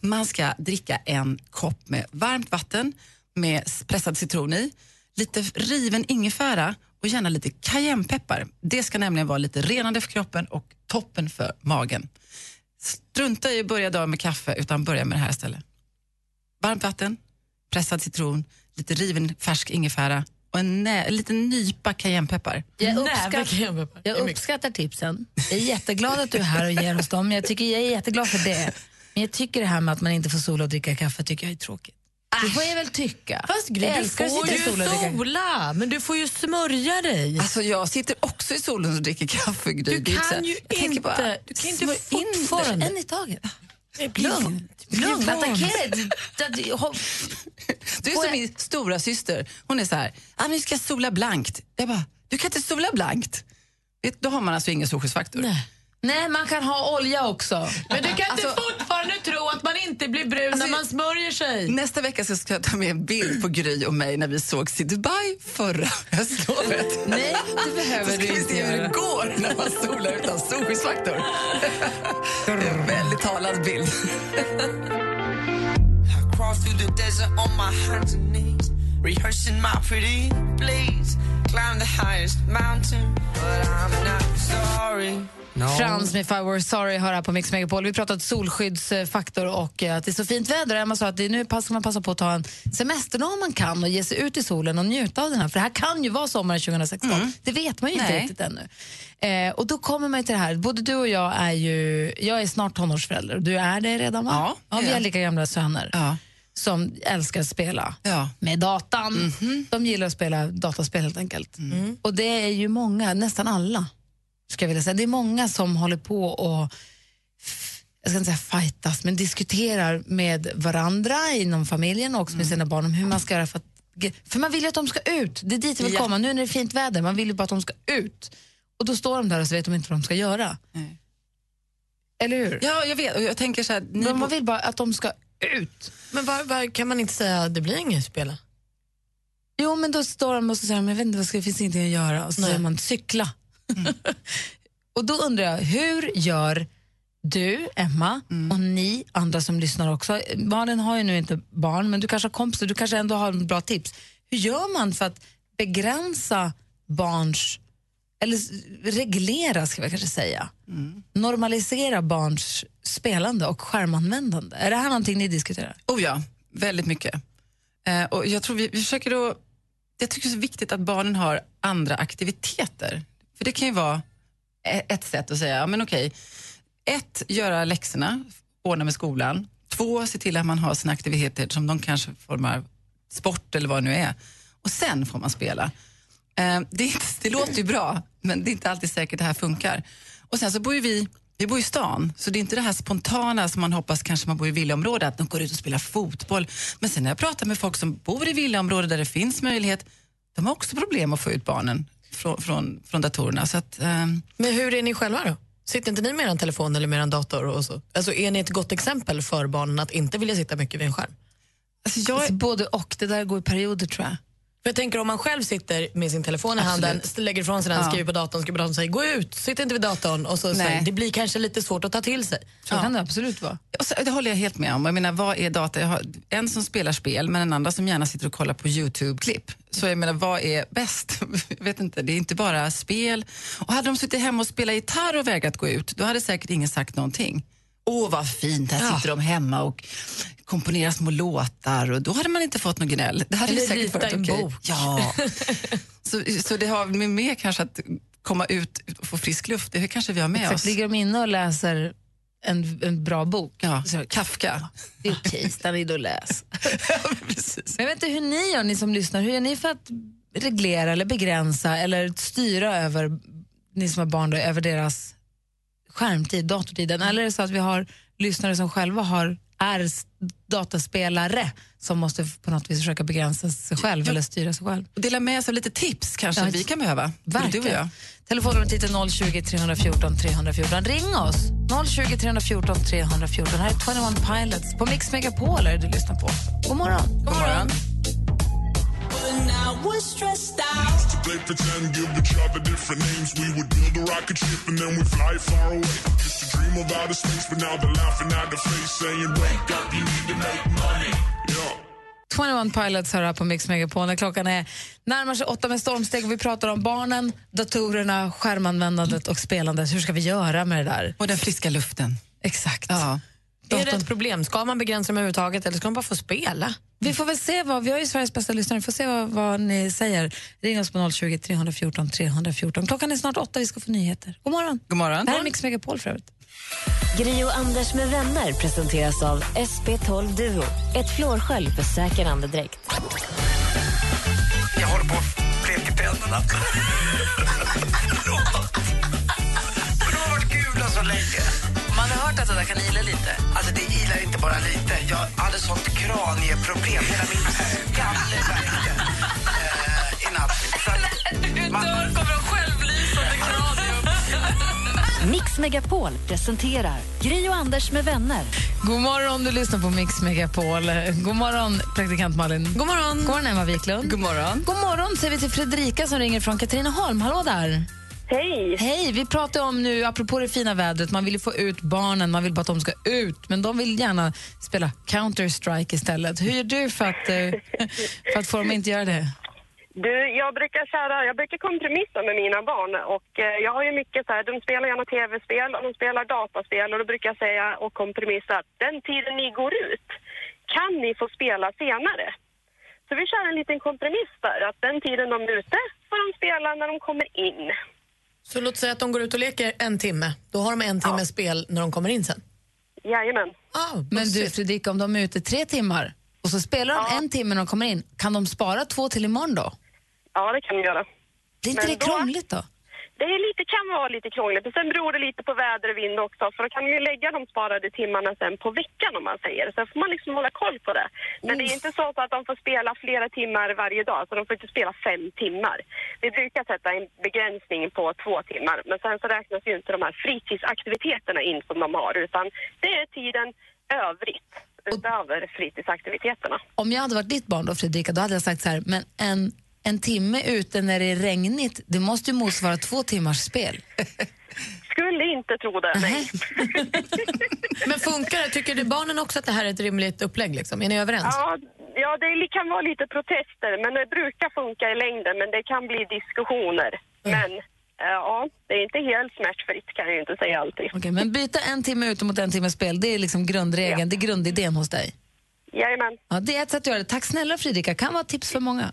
Man ska dricka en kopp med varmt vatten med pressad citron i, lite riven ingefära och gärna lite cayennepeppar. Det ska nämligen vara lite renande för kroppen och toppen för magen. Strunta i att börja dagen med kaffe, utan börja med det här istället. Varmt vatten, pressad citron, lite riven färsk ingefära och en, nä- en liten nypa cayennepeppar. Jag, cayennepeppar. jag Det är mycket. uppskattar tipsen. Jag är jätteglad att du är här och ger oss dem. Jag, tycker, jag är jätteglad för det. Men jag tycker det här med att man inte får sola och dricka kaffe tycker jag är tråkigt. Det får jag väl tycka. Fast Gry, du får sitta i ju solen och dricka sola, men du får ju smörja dig. Alltså jag sitter också i solen och dricker kaffe. Gry. Du kan ju inte, bara, du kan inte fortfarande. En i taget. Lugn. Lugn, attackera. Du är som min stora syster. Hon är så här, ah, vi ska sola blankt. Jag bara, du kan inte sola blankt. Då har man alltså ingen solskyddsfaktor. Nej, man kan ha olja också. Men du kan inte Alltså- fortfarande tro att man inte blir brun när man smörjer sig. Nästa vecka så ska jag ta med en bild på Gry och mig när vi sågs i Dubai förra höstlovet. Nej, det behöver så du ska vi inte se hur det går när man solar utan solskyddsfaktor. det är en väldigt talad bild. Rehearsing my pretty please. Climb the highest mountain, but I'm not sorry. Sorry. Frans med If I were sorry hör här på Mix Megapol. Vi pratade solskyddsfaktor och eh, att det är så fint väder. Emma sa att det är nu ska man passa på att ta en semesterdag om man kan och ge sig ut i solen och njuta av den här. För det här kan ju vara sommaren 2016. Det vet man ju inte Nej. riktigt ännu. Eh, och då kommer man till det här. Både du och jag är ju, jag är snart tonårsförälder och du är det redan va? Ja, ja vi är lika gamla söner. Som älskar att spela Ja. med datan. De gillar att spela dataspel helt enkelt. Och det är ju många, nästan alla, ska jag vilja säga. Det är många som håller på och jag ska inte säga fightas, men diskuterar med varandra inom familjen och också med sina barn om hur man ska göra för att för man vill ju att de ska ut. Det är dit jag vill Ja. komma. Nu när det är fint väder, man vill ju bara att de ska ut. Och då står de där och så vet de inte vad de ska göra. Eller hur? Ja, jag vet. Och jag tänker så här, ni Men man vill bara att de ska ut. Men var, var, kan man inte säga att det blir inget spela? Jo, men då står de och så säger de, jag vet inte, vad ska, det finns ingenting att göra. Och så Nej. säger man cykla. (laughs) och då undrar jag, hur gör du, Emma, och ni andra som lyssnar också, barnen har ju nu inte barn, men du kanske har kompisar, du kanske ändå har bra tips. Hur gör man för att begränsa barns, eller reglera ska vi kanske säga, normalisera barns spelande och skärmanvändande? Är det här någonting ni diskuterar? Oh ja, väldigt mycket. Eh, och jag tror vi, vi försöker att... Jag tycker det är så viktigt att barnen har andra aktiviteter. För det kan ju vara e- ett sätt att säga, ja men okej, ett, göra läxorna, ordna med skolan. Två, se till att man har sina aktiviteter som de kanske formar sport eller vad det nu är. Och sen får man spela. Eh, det, inte- (laughs) det låter ju bra, men det är inte alltid säkert det här funkar. Och sen så bor ju vi vi bor i stan, så det är inte det här spontana som man hoppas kanske man bor i villaområde, att de går ut och spelar fotboll. Men sen när jag pratar med folk som bor i villaområde där det finns möjlighet, de har också problem att få ut barnen från, från, från datorerna. Så att, ehm, Men hur är ni själva då? Sitter inte ni med er telefon eller med er dator? Och så? Alltså, är ni ett gott exempel för barnen att inte vilja sitta mycket vid en skärm? Alltså jag... Både och, det där går i perioder tror jag. För jag tänker om man själv sitter med sin telefon i handen, Absolut. lägger ifrån sig den, Ja. skriver på datorn, skriver på datorn och säger gå ut, sitt inte vid datorn. Och så, så, Nej. det blir kanske lite svårt att ta till sig. Så kan det absolut vara. Så, det håller jag helt med om. Jag menar, vad är data? Har en som spelar spel, men en andra som gärna sitter och kollar på YouTube-klipp. Så jag menar, vad är bäst? (laughs) jag vet inte, det är inte bara spel. Och hade de suttit hemma och spelat gitarr och vägrat gå ut, då hade säkert ingen sagt någonting. Åh, vad fint, här Ja. sitter de hemma och komponerar små låtar och då hade man inte fått något gnäll. Det hade Eller säkert rita varit en okej. bok. Ja. (laughs) så, så det har med mer kanske att komma ut och få frisk luft, det kanske vi har med Exakt, oss. ligger de inne och läser en, en bra bok? Ja, Så, Kafka. det är okej, stanna inne och läs. (laughs) Men jag vet inte hur ni gör, ni som lyssnar. Hur gör ni för att reglera eller begränsa eller styra över, ni som har barn, då, över deras skärmtid, datortiden? Eller är det så att vi har lyssnare som själva har, är dataspelare som måste på något vis försöka begränsa sig själv eller styra sig själv? Och dela med sig av lite tips kanske Ja, vi kan behöva. Verkligen. Du och jag. Telefonnumret är 020 314 314. Ring oss! 020 314 314. Här är 21 Pilots på Mix Megapol är det du lyssnar på. God morgon! God morgon. When I was stressed out. to play pretend, give each other different names. We would build a rocket ship and then we fly far away. Used to dream of outer space, but now they're laughing at the face, saying, "Wake up, you need to make money." Yeah. 21 Pilots hör här på Mix Megapol när klockan är närmar sig åtta med stormsteg och vi pratar om barnen, datorerna, skärmanvändandet och spelandet. Hur ska vi göra med det där? Och den friska luften. Exakt. Ja. Är det ett problem? Ska man begränsa dem överhuvudtaget eller ska de bara få spela? Vi får väl se vad, vi har ju Sveriges bästa lyssnare, vi får se vad, vad ni säger. Ring oss på 020 314 314. Klockan är snart åtta, vi ska få nyheter. God morgon. God morgon. Det här är Mix Megapol för övrigt. Gri och Anders med vänner presenteras av SP12 Duo. Ett flårskölj för säker andedräkt. Jag håller på att bleka tänderna. (laughs) Förlåt. Men de har varit gula så länge. Hört att det där kan ila lite. Alltså det ilar inte bara lite. Jag hade sånt kranieproblem. Hela min skalle värkte eh, i natt. Att man- kommer en självlysande kranium. Mix Megapol presenterar Gri och Anders med vänner. God morgon, du lyssnar på Mix Megapol. God morgon, praktikant Malin. God morgon. God morgon, Emma Wiklund. God morgon. God morgon säger vi till Fredrika som ringer från Katrineholm. Hallå där. Hej! Hej, vi pratar om nu, apropå det fina vädret, man vill ju få ut barnen, man vill bara att de ska ut, men de vill gärna spela Counter-Strike istället. Hur gör du för att, eh, för att få dem att inte göra det? Du, jag brukar köra, jag brukar kompromissa med mina barn och eh, jag har ju mycket så här, de spelar gärna tv-spel och de spelar dataspel och då brukar jag säga och kompromissa att den tiden ni går ut kan ni få spela senare. Så vi kör en liten kompromiss där, att den tiden de är ute får de spela när de kommer in. Så låt säga att de går ut och leker en timme. Då har de en timme spel när de kommer in sen. Jajamän. Men du Fredrika, om de är ute tre timmar och så spelar de en timme när de kommer in, kan de spara två till imorgon då? Ja, det kan de göra. Blir inte Men det då- krångligt då? Det är lite, kan vara lite krångligt. Och sen beror det lite på väder och vind också. För då kan man ju lägga de sparade timmarna sen på veckan om man säger. Så får man liksom hålla koll på det. Men det är inte så att de får spela flera timmar varje dag. Så de får inte spela fem timmar. Vi brukar sätta en begränsning på två timmar. Men sen så räknas ju inte de här fritidsaktiviteterna in som de har. Utan det är tiden övrigt. Utöver fritidsaktiviteterna. Om jag hade varit ditt barn då Fredrika, då hade jag sagt så här, men en, en timme ute när det är regnigt, det måste ju motsvara två timmars spel. (laughs) Skulle inte tro det, nej. (laughs) Men funkar det? Tycker du barnen också att det här är ett rimligt upplägg? Liksom? Är ni överens? Ja, ja, det kan vara lite protester, men det brukar funka i längden. Men det kan bli diskussioner. Men eh, ja, det är inte helt smärtfritt kan jag inte säga alltid. Okej, men byta en timme ute mot en timme spel, det är liksom grundregeln, det är grundidén hos dig. Jajamän. Ja, det är ett sätt att göra det. Tack snälla Fredrika, kan vara ett tips för många.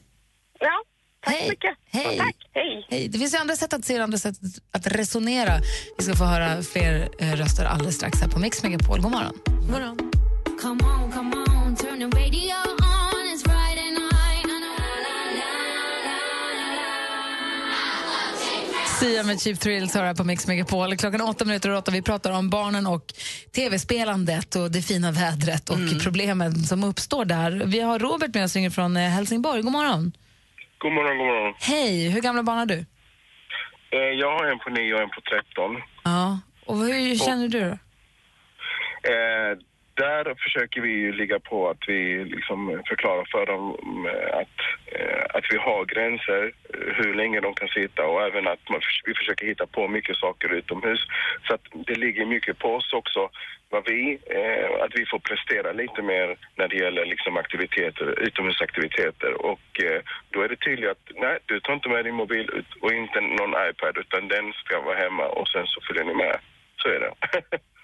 Ja, tack Hej. så mycket. Hej. Tack, hej. Hej. Det finns ju andra sätt att se och andra sätt att resonera. Vi ska få höra fler eh, röster alldeles strax här på Mix Megapol. God morgon. God morgon. Come on, come on, turn the radio on. It's Friday night. Sia med Cheap Thrills har här på Mix Megapol. Klockan åtta minuter och åtta. Vi pratar om barnen och tv-spelandet och det fina vädret och problemen som uppstår där. Vi har Robert med oss från eh, Helsingborg. God morgon. God morgon, god morgon. Hej, hur gamla barn har du? Eh, jag har en på 9 och en på 13. Ja. Och hur känner du då? Eh, där försöker vi ju ligga på att vi liksom förklarar för dem eh, att, eh, att vi har gränser, eh, hur länge de kan sitta och även att man, vi försöker hitta på mycket saker utomhus. Så att det ligger mycket på oss också, vad vi, eh, att vi får prestera lite mer när det gäller liksom aktiviteter, utomhusaktiviteter. Och eh, då är det tydligt att nej, du tar inte med din mobil ut och inte någon iPad utan den ska vara hemma och sen så följer ni med. Så är det. (laughs)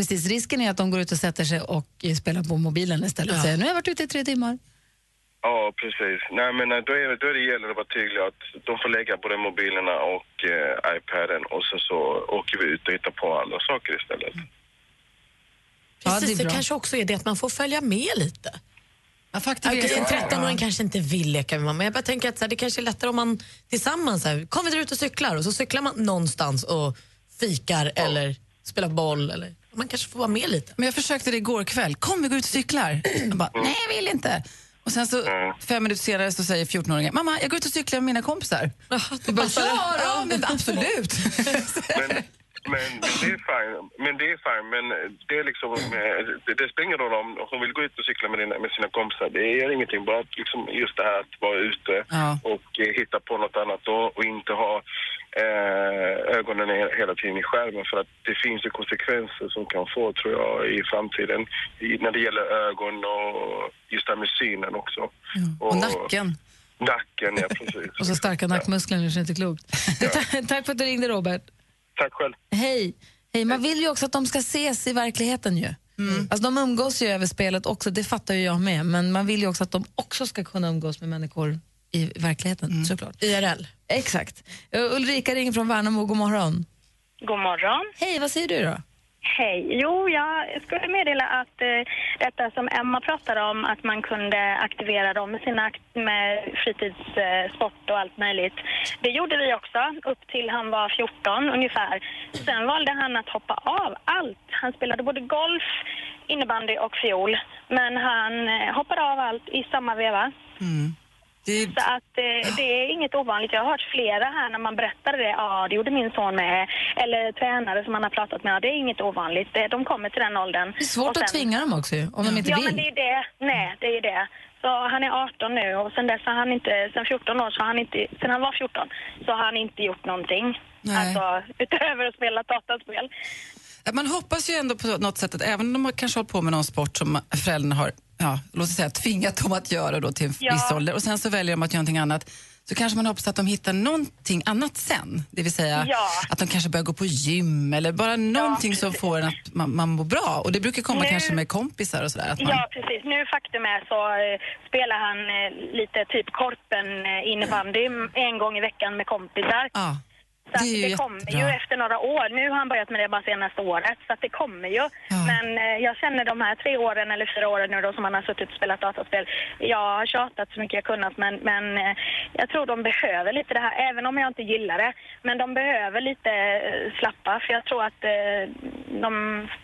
Precis, risken är att de går ut och sätter sig och spelar på mobilen istället och säger nu har jag varit ute i tre timmar. Ja, precis. Nej, men eh, då, är, då är det gäller det att vara tydlig att de får lägga både mobilerna och eh, iPaden och sen så åker vi ut och hittar på andra saker istället. Precis, det är det, bra. kanske också är det att man får följa med lite. Ja, faktiskt. Okej, en Ja. 13-åring kanske inte vill leka med mamma. Jag bara tänker att så här, det kanske är lättare om man tillsammans, så här, kom vi drar ut och cyklar och så cyklar man någonstans och fikar eller spelar boll. Eller, man kanske får vara med lite. Men jag försökte det igår kväll. Kom vi går ut och cyklar. Jag bara, nej jag vill inte. Och sen så fem minuter senare så säger 14-åringen, mamma jag går ut och cyklar med mina kompisar. Du bara, ja, ja men absolut. Men, men, men det är fine. Men det är fine. Men det är liksom, det, det spelar ingen roll om hon vill gå ut och cykla med, dina, med sina kompisar. Det gör ingenting. Bara liksom just det här att vara ute Ja. och eh, hitta på något annat då, och inte ha eh, ögonen he- hela tiden i skärmen. För att det finns ju konsekvenser som kan få, tror jag, i framtiden. I, när det gäller ögon och just det här med synen också. Och nacken. Nacken, ja (laughs) precis. Och så starka nackmuskler, det är inte klokt. (laughs) Ta- Tack för att du ringde Robert. Tack själv. Hej. Hej. Man vill ju också att de ska ses i verkligheten ju. Alltså, de umgås ju över spelet också, det fattar ju jag med. Men man vill ju också att de också ska kunna umgås med människor i verkligheten såklart. IRL. Exakt. Uh, Ulrika ringer från Värnamo, god morgon. God morgon. Hej, vad säger du då? Hej. Jo, jag skulle meddela att eh, detta som Emma pratade om, att man kunde aktivera dem med sina akt- med fritidssport och allt möjligt. Det gjorde vi också, upp till han var 14 ungefär. Sen valde han att hoppa av allt. Han spelade både golf, innebandy och fiol. Men han eh, hoppade av allt i samma veva. Så att eh, det är inget ovanligt. Jag har hört flera här när man berättade det. Ja, det gjorde min son med. Eller tränare som man har pratat med. Ja, det är inget ovanligt. Det- De kommer till den åldern. Det är svårt Och att tvinga dem också om de inte ja, vill. men det är det. Nej, det är det. Så han är 18 nu och sen dess har han inte, sen 14 år så har han inte, sen han var 14 så har han inte gjort någonting. Nej. Alltså utöver att spela dataspel. Man hoppas ju ändå på något sätt att även om de har kanske hållit på med någon sport som föräldrarna har ja, låt oss säga, tvingat dem att göra då till en Ja. viss ålder och sen så väljer de att göra någonting annat så kanske man hoppas att de hittar någonting annat sen. Det vill säga Ja. att de kanske börjar gå på gym eller bara någonting som får en att man, man mår bra. Och det brukar komma Nu- kanske med kompisar och sådär. Att man, Ja, precis. Nu faktum är så eh, spelar han eh, lite typ korpen eh, innebandy en gång i veckan med kompisar. Ja. Så att Det ju det kommer ju efter några år. Nu har han börjat med det bara senaste året, så att det kommer ju. Men eh, jag känner de här tre åren eller fyra åren nu då som han har suttit och spelat dataspel. Jag har tjatat så mycket jag kunnat men, men eh, jag tror de behöver lite det här, även om jag inte gillar det. Men de behöver lite eh, slappa för jag tror att eh, de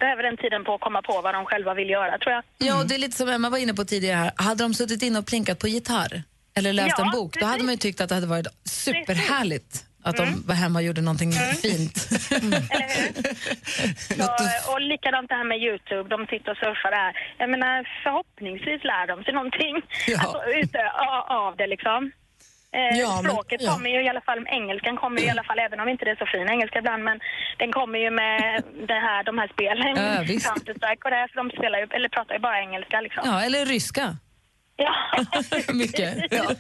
behöver den tiden på att komma på vad de själva vill göra tror jag. Ja, och det är lite som Emma var inne på tidigare här. Hade de suttit in och plinkat på gitarr eller läst Ja, en bok, då hade man ju tyckt att det hade varit superhärligt att de var hemma och gjorde någonting fint. (laughs) Så, och likadant det här med Youtube, de sitter och surfar där. Jag menar förhoppningsvis lär de sig någonting Ja. alltså, ute, av det liksom. Eh, Ja, men- språket ja. kommer ju i alla fall, engelskan kommer ju i alla fall, även om inte det är så fin engelska ibland, men den kommer ju med (laughs) det här, de här spelen, Ja. Counter-Strike och det, för de spelar ju, eller pratar ju bara engelska liksom. Ja, eller ryska. Ja. (laughs) Mycket. Ja.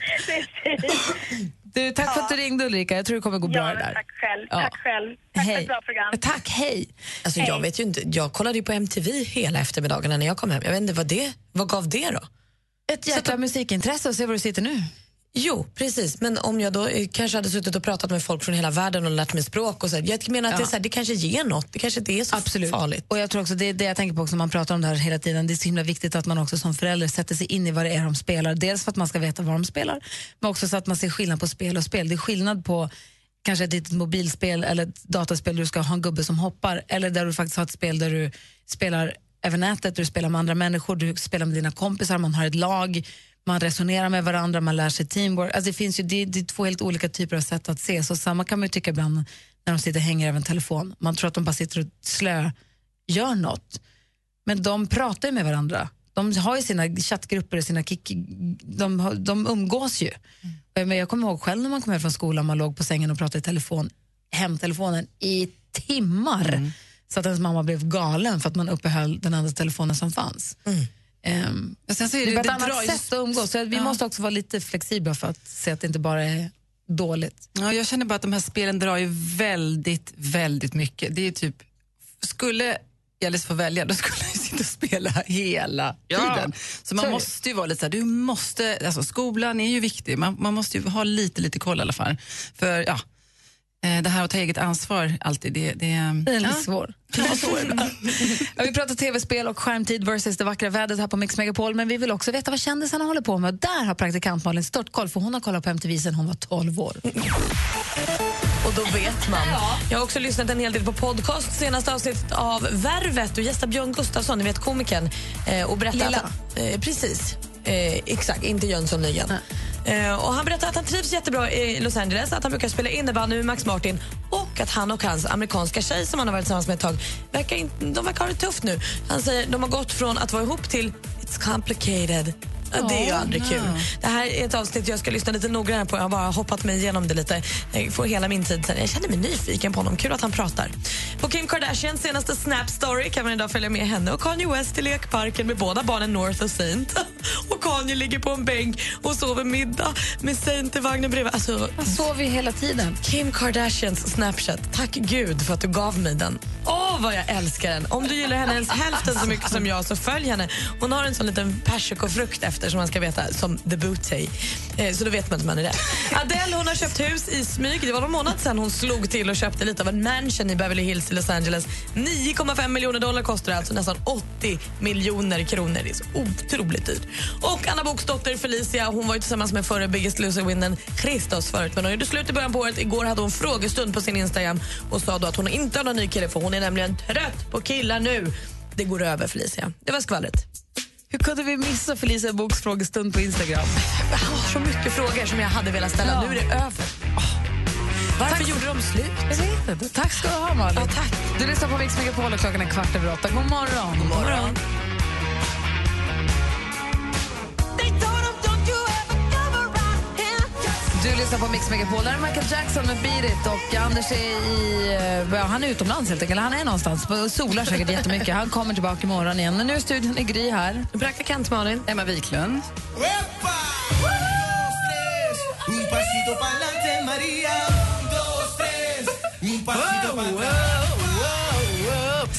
Du, tack för att du ringde Ulrika. Jag tror det kommer gå bra Ja, det där. tack själv. Ja. Tack själv. Tack för Hej. ett bra program. Tack, hej. Alltså, jag vet ju inte, jag kollade ju på MTV hela eftermiddagarna när jag kom hem. Jag vet inte vad det, vad gav det då? Ett jäkla musikintresse och se var du sitter nu. Jo, precis. Men om jag då eh, kanske hade suttit och pratat med folk från hela världen och lärt mig språk och så, jag menar att Ja. det, är så här, det kanske ger något. Det kanske inte är så Absolut. farligt. Och jag tror också, det det jag tänker på också, man pratar om det här hela tiden, det är så himla viktigt att man också som förälder sätter sig in i vad det är de spelar. Dels för att man ska veta vad de spelar, men också så att man ser skillnad på spel och spel. Det är skillnad på kanske ett litet mobilspel eller ett dataspel där du ska ha en gubbe som hoppar, eller där du faktiskt har ett spel där du spelar över nätet, du spelar med andra människor, du spelar med dina kompisar, man har ett lag, man resonerar med varandra, man lär sig teamwork. Alltså det, finns ju, det, det är två helt olika typer av sätt att se. Så samma kan man tycka ibland när de sitter och hänger över en telefon. Man tror att de bara sitter och slö gör något. Men de pratar ju med varandra. De har ju sina chattgrupper och sina kick... De, de umgås ju. Men jag kommer ihåg själv när man kom hem från skolan, man låg på sängen och pratade i telefon, hemtelefonen i timmar. Så att ens mamma blev galen för att man uppehöll den andra telefonen som fanns. Ehm, Och sen så är det det- är bara ett det annat sätt att umgås. Så vi Ja. måste också vara lite flexibla för att se att det inte bara är dåligt. Ja, jag känner bara att de här spelen drar ju väldigt, väldigt mycket. Det är typ, skulle Elis få välja, då skulle jag sitta och spela hela Ja. tiden. Så man det. måste ju vara lite så här, du måste, alltså skolan är ju viktig, man, man måste ju ha lite, lite koll i alla fall. För ja, det här att ta eget ansvar alltid, det, det, Det är lite ja. svår. (laughs) Ja, vi pratar tv-spel och skärmtid versus det vackra vädret här på Mix Megapol, men vi vill också veta vad kändisarna håller på med. Och Där har praktikant Malin störtkoll, för hon har kollat på MTV sen hon var 12 år. Och då vet man. Jag har också lyssnat en hel del på podcast. Senaste avsnittet av Värvet och gästa Björn Gustafsson, ni vet komikern. Eh, och berättar Lilla. Att eh, precis. Eh, exakt, inte Jönsson Nygren. Eh, Eh, och han berättar att han trivs jättebra i Los Angeles, att han brukar spela innebandy med Max Martin och att han och hans amerikanska tjej som han har varit tillsammans med ett tag, verkar in, de verkar ha det tufft nu. Han säger de har gått från att vara ihop till It's complicated. Ja, det är ju Oh, aldrig kul. Det här är ett avsnitt jag ska lyssna lite noggrannare på. Jag har bara hoppat mig igenom det lite. Jag får hela min tid sen. Jag känner mig nyfiken på honom. Kul att han pratar. På Kim Kardashians senaste Snap Story kan man idag följa med henne och Kanye West i lekparken med båda barnen North och Saint. (laughs) Och Kanye ligger på en bänk och sover middag med Saint i vagnen bredvid. Alltså, Han sover ju hela tiden. Kim Kardashians Snapchat. Tack Gud för att du gav mig den. Åh, vad jag älskar den. Om du gillar henne ens hälften så mycket som jag, så följ henne. Hon har en sån liten persikofrukt efter som man ska veta, som the booty. Eh, så då vet man att man är där. Adele hon har köpt hus i smyg. Det var någon månad sedan hon slog till och köpte lite av en mansion i Beverly Hills i Los Angeles. 9,5 miljoner dollar kostar det, alltså nästan 80 miljoner kronor. Det är så otroligt dyrt. Och Anna Boks dotter Felicia hon var ju tillsammans med förre Biggest Loser-winnern Christos förut. Men hon gjorde slut i början på året. Igår hade hon frågestund på sin Instagram och sa då att hon inte har någon ny kille för hon är nämligen trött på killar nu. Det går över Felicia. Det var skvallret. Hur kunde vi missa Felicia Boks frågestund på Instagram? Jag har så mycket frågor som jag hade velat ställa. Ja. Nu är det över. Varför gjorde de slut? Jag vet inte. Tack ska du ha, Malin. Ja, tack. Du lyssnar på Mix Megapol och klockan är kvart över åtta. God morgon. God morgon. Du lyssnar på Mix Megapol. Där är Michael Jackson med Beat It. Och Anders är i... eh, ja, Han är utomlands helt enkelt. Han är någonstans och solar säkert jättemycket. Han kommer tillbaka imorgon igen. Men nu är studion i Gry här. Praktikant Malin. Emma Wiklund. Un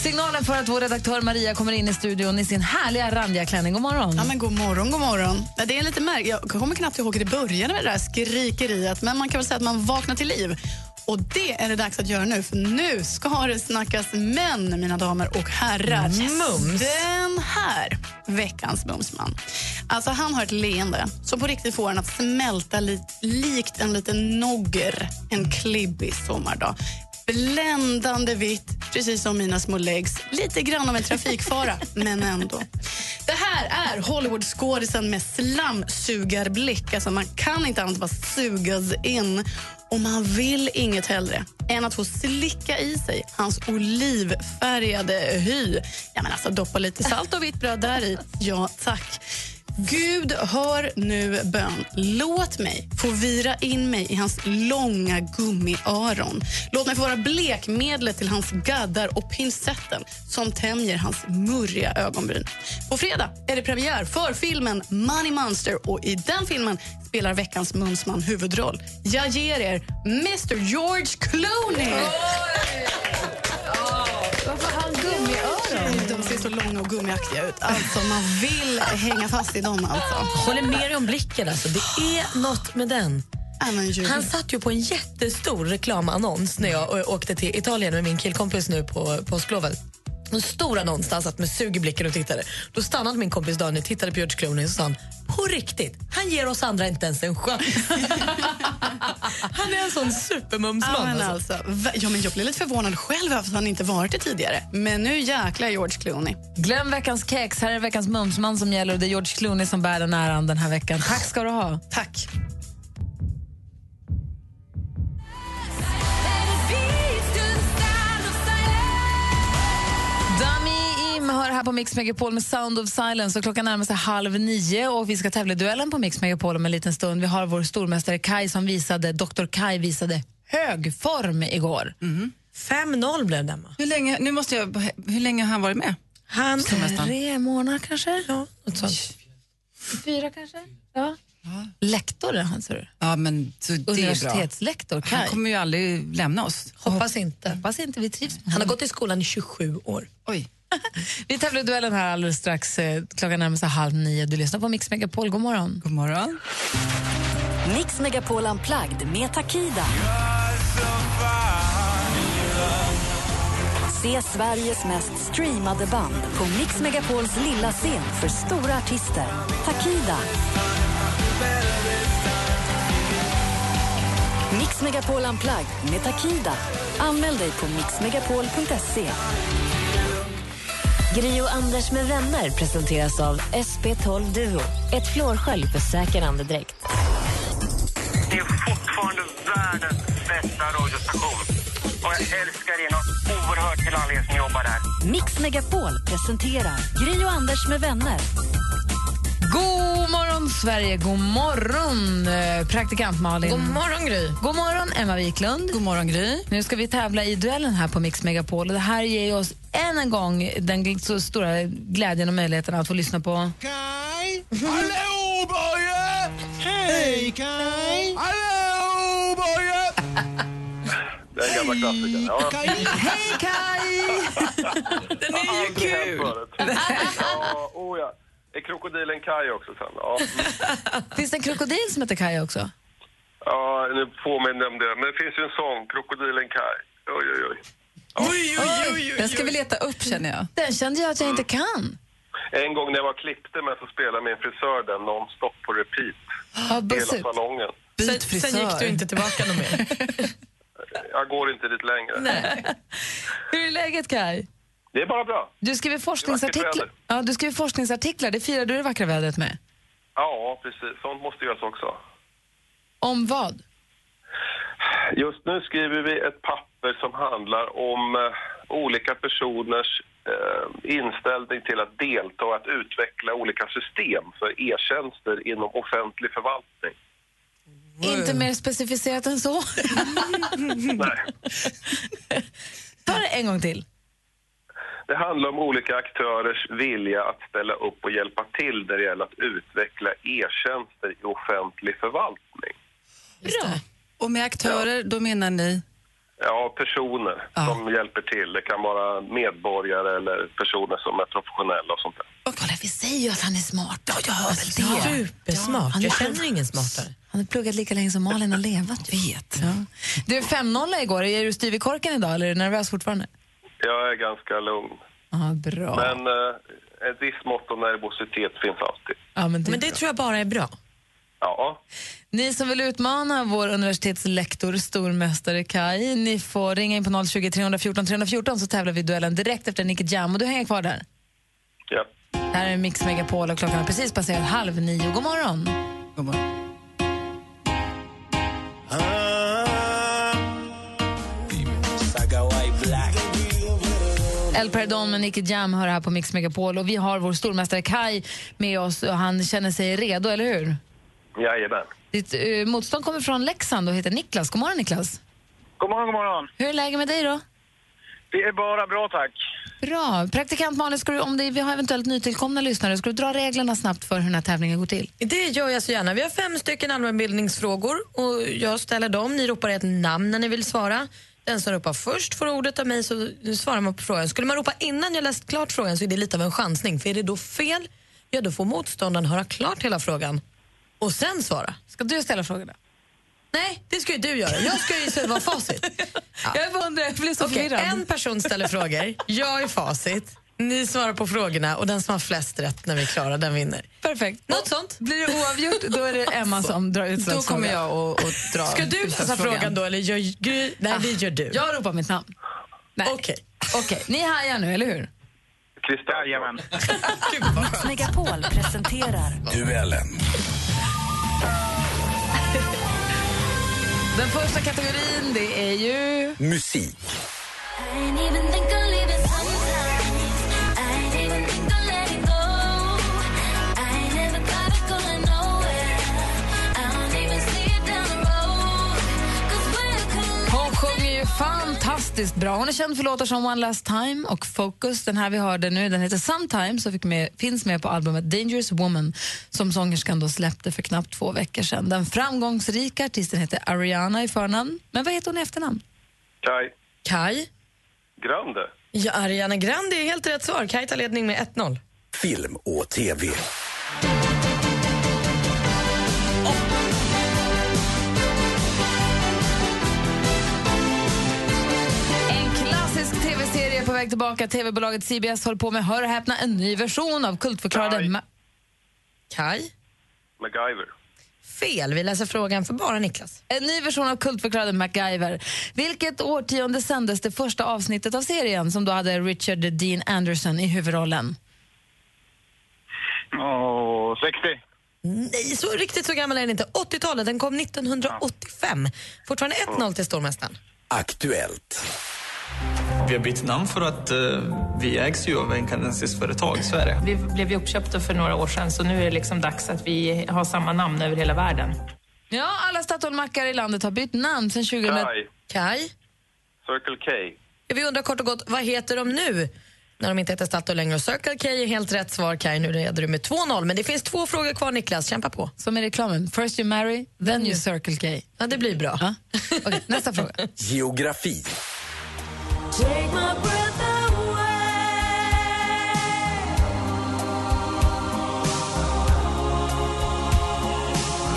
Signalen för att vår redaktör Maria kommer in i studion i sin härliga randiga klänning. God morgon. Ja, men god morgon, god morgon. Det är lite märkligt. Jag kommer knappt ihåg hur det började med det där skrikeriet, men man kan väl säga att man vaknar till liv. Och det är det dags att göra nu, för nu ska det snackas män, mina damer och herrar. Mums. Den här veckans mumsman. Alltså, han har ett leende som på riktigt får en att smälta li likt en liten nogger en klibbig sommardag. Bländande vitt, precis som mina små legs. Lite grann av en trafikfara, (laughs) men ändå. Det här är Hollywoodskådisen med slamsugarblick. Alltså man kan inte annat än bara sugas in. Och man vill inget hellre än att få slicka i sig hans olivfärgade hy. Ja, men alltså, doppa lite salt och vitt bröd där i. Ja, tack. Gud, hör nu bön. Låt mig få vira in mig i hans långa gummiöron. Låt mig få vara blekmedlet till hans gaddar och pincetten som tämjer hans murriga ögonbryn. På fredag är det premiär för filmen Money Monster och i den filmen spelar veckans mumsman huvudroll. Jag ger er Mr George Clooney! Oj! De ser så långa och gummiaktiga ut. Alltså, man vill hänga fast i dem. Alltså. Håller med dig om blicken. Alltså. Det är något med den. Han satt ju på en jättestor reklamannons när jag åkte till Italien med min killkompis nu på påsklovet. En stor annons där han satt med sug i blicken och tittade. Då stannade min kompis Daniel, tittade på George Clooney och sa han, på riktigt, han ger oss andra inte ens en chans. (laughs) han är en sån supermumsman. Ja, men alltså. alltså, ja, men jag blev lite förvånad själv över att han inte varit det tidigare. Men nu jäklar George Clooney. Glöm veckans kex. Här är veckans mumsman som gäller och det är George Clooney som bär den äran den här veckan. Tack ska du ha. Tack. Hör här på Mix Megapol med Sound of Silence. Och klockan närmar sig halv nio och vi ska tävla i duellen på Mix Megapol om en liten stund. Vi har vår stormästare Kai som visade, Dr. Kai visade hög form igår. 5-0 blev det, Emma. Hur länge, nu måste jag, hur länge har han varit med? Han. Tre månader kanske? Ja, något sånt. Fyra kanske? Ja. Lektor är han, ser du. Ja, men så det. Universitetslektor Kai. Han kommer ju aldrig lämna oss. Hoppas inte. Hoppas inte, vi trivs Han har gått i skolan i 27 år. Oj. Vi tävlar i duellen här alldeles strax. Eh, Klockan närmar sig halv nio. Du lyssnar på Mix Megapol. God morgon. God morgon. Mix Megapol Unplugged med Takida. Se Sveriges mest streamade band på Mix Megapols lilla scen för stora artister. Takida. Mix Megapol Unplugged med Takida. Anmäl dig på mixmegapol.se. Gri och Anders med vänner presenteras av SP12 Duo. Ett flårskölj för säker andedräkt. Det är fortfarande världens bästa radiostation. Och jag älskar er något oerhört till alla er som jobbar där. Mix Megapol presenterar Gri och Anders med vänner. God morgon, Sverige. God morgon, eh, praktikant Malin. God morgon, Gry. God morgon, Emma Wiklund. God morgon, Gry. Nu ska vi tävla i duellen här på Mix Megapol. Och det här ger oss än en gång den så stora glädjen och möjligheten att få lyssna på... Kai! Hallå, Börje! Hej, Kai! Hallå, Börje! Det är en gamla klassiker. Ja. Hej, Kai! (laughs) Den är ju kul. (laughs) Ja, oh ja. Är krokodilen Kaj också sen? Ja. (laughs) Finns det en krokodil som heter Kai också? ja, nu påminner jag om det. Men det finns ju en sång, Krokodilen Kaj. Oj, oj, oj. Oj, Den ska vi leta upp, känner jag. Den kände jag att jag inte kan. En gång när jag var klippte mig så spelade min frisör den nonstop på repeat. Ja, Hela salongen. Sen, sen gick du inte tillbaka någon mer. (laughs) Jag går inte dit längre. Hur är läget, Kai? Det är bara bra. Du skriver forskningsartiklar. Ja, du skriver forskningsartiklar. Det firar du det vackra vädret med. Ja, precis. Sånt måste göras också. Om vad? Just nu skriver vi ett papper som handlar om eh, olika personers eh, inställning till att delta och att utveckla olika system för e-tjänster inom offentlig förvaltning. Inte mer specificerat än så. (laughs) Nej. Ta det en gång till. Det handlar om olika aktörers vilja att ställa upp och hjälpa till när det gäller att utveckla e-tjänster i offentlig förvaltning. Bra. Och med aktörer, då menar ni? Ja, personer som hjälper till. Det kan vara medborgare eller personer som är professionella och sånt där. Kolla, vi säger ju att han är smart. Ja, jag hör väl det. Supersmart. han är- Jag känner ingen smartare. Han har pluggat lika länge som Malin har levat. Vet. Ja. Du, 5-0 igår. Är du styv i korken idag eller är du nervös fortfarande? Jag är ganska lugn. Ja, bra. Men eh, ett visst mått av nervositet finns alltid. Ja, men det, Men det tror jag bara är bra. Ja. Ni som vill utmana vår universitetslektor, stormästare Kai, ni får ringa in på 020 314 314 så tävlar vi duellen direkt efter Nicky Jam. Och du hänger kvar där. Ja. Det här är Mix Megapol och klockan har precis passerat halv nio. God morgon. God morgon. El Perdon med Nicky Jam hör här på Mix Megapol och vi har vår stormästare Kai med oss och han känner sig redo, eller hur? Jajamän. Ditt uh, motstånd kommer från Leksand och heter Niklas. God morgon Niklas. God morgon, god morgon. Hur är läget med dig då? Det är bara bra, tack. Bra. Praktikant Malin, ska du, om det, vi har eventuellt nytillkomna lyssnare, ska du dra reglerna snabbt för hur den här tävlingen går till? Det gör jag så gärna. Vi har fem stycken allmänbildningsfrågor och jag ställer dem. Ni ropar ett namn när ni vill svara. Den som ropar först får ordet av mig så svarar man på frågan. Skulle man ropa innan jag läst klart frågan så är det lite av en chansning. För är det då fel, ja då får motståndaren höra klart hela frågan och sen svara. Ska du ställa frågorna? Nej, det ska ju du göra. Jag ska ju säga vad facit. Ja. (laughs) Jag undrar, jag blir så Okej, förvirrad. en person ställer frågor, jag är facit. Ni svarar på frågorna och den som har flest rätt när vi är klara, den vinner. Perfekt. Något sånt? Blir det oavgjort, då är det Emma som drar ut Då kommer jag att att dra Ska du läsa utslagsfrågan. frågan då eller gör Gry? Nej, det gör du. Jag ropar mitt namn. Okej. Okej, ni hajar nu, eller hur? Christer. Jajamän. (laughs) Mix Megapol presenterar Duellen. Den första kategorin, det är ju... Musik. Fantastiskt bra. Hon är känd för låtar som One Last Time och Focus. Den här vi hörde nu den heter Sometimes och fick med, finns med på albumet Dangerous Woman som sångerskan då släppte för knappt två veckor sedan. Den framgångsrika artisten heter Ariana i förnamn. Men vad heter hon i efternamn? Kaj. Kaj? Grande. Ja, Ariana Grande är helt rätt svar. Kaj tar ledning med 1-0. Film och TV. På väg tillbaka. TV-bolaget CBS håller på med, hör och häpna, en ny version av kultförklarade... Kaj. Ma- Kaj? MacGyver. Fel. Vi läser frågan för bara Niklas. En ny version av kultförklarade MacGyver. Vilket årtionde sändes det första avsnittet av serien som då hade Richard Dean Anderson i huvudrollen? Åh, 60. Nej, så riktigt så gammal är den inte. 80-talet, den kom 1985. Fortfarande 1-0 till stormästaren. Aktuellt. Vi har bytt namn för att eh, vi ägs ju av en kanadensisk företag, så är det. Vi blev ju uppköpta för några år sedan så nu är det liksom dags att vi har samma namn över hela världen. Ja, alla Statoilmackar i landet har bytt namn sedan 2000... Kaj. Kaj? Circle K. Ja, Vi undrar kort och gott, vad heter de nu? När de inte heter Statoil längre. Och Circle K är helt rätt svar, Kaj. Nu leder du med 2-0. Men det finns två frågor kvar, Niklas. Kämpa på. Som i reklamen. First you marry, then you circle K. Ja, det blir bra. Ja. Okej, nästa fråga. Geografi.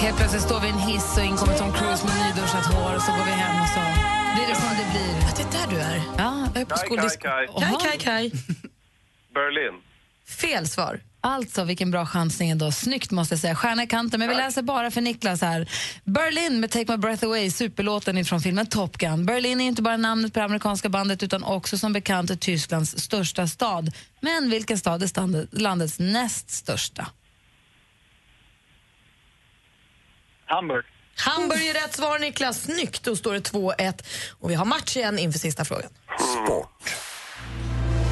Helt plötsligt står vi i en hiss och in kommer Tom Cruise med nyduschat hår och så går vi hem och så blir det som det blir. Ja, det är där du är. Ja, Jag är på skoldisco. Kaj. Kaj, Kaj. Berlin. Fel svar. Alltså, vilken bra chansning ändå. Snyggt måste jag säga. Stjärna i kanten. Men vi läser bara för Niklas här. Berlin med Take My Breath Away, superlåten från filmen Top Gun. Berlin är inte bara namnet på det amerikanska bandet utan också som bekant Tysklands största stad. Men vilken stad är landets näst största? Hamburg. Hamburg är rätt svar, Niklas. Snyggt. Då står det 2-1. Och vi har match igen inför sista frågan.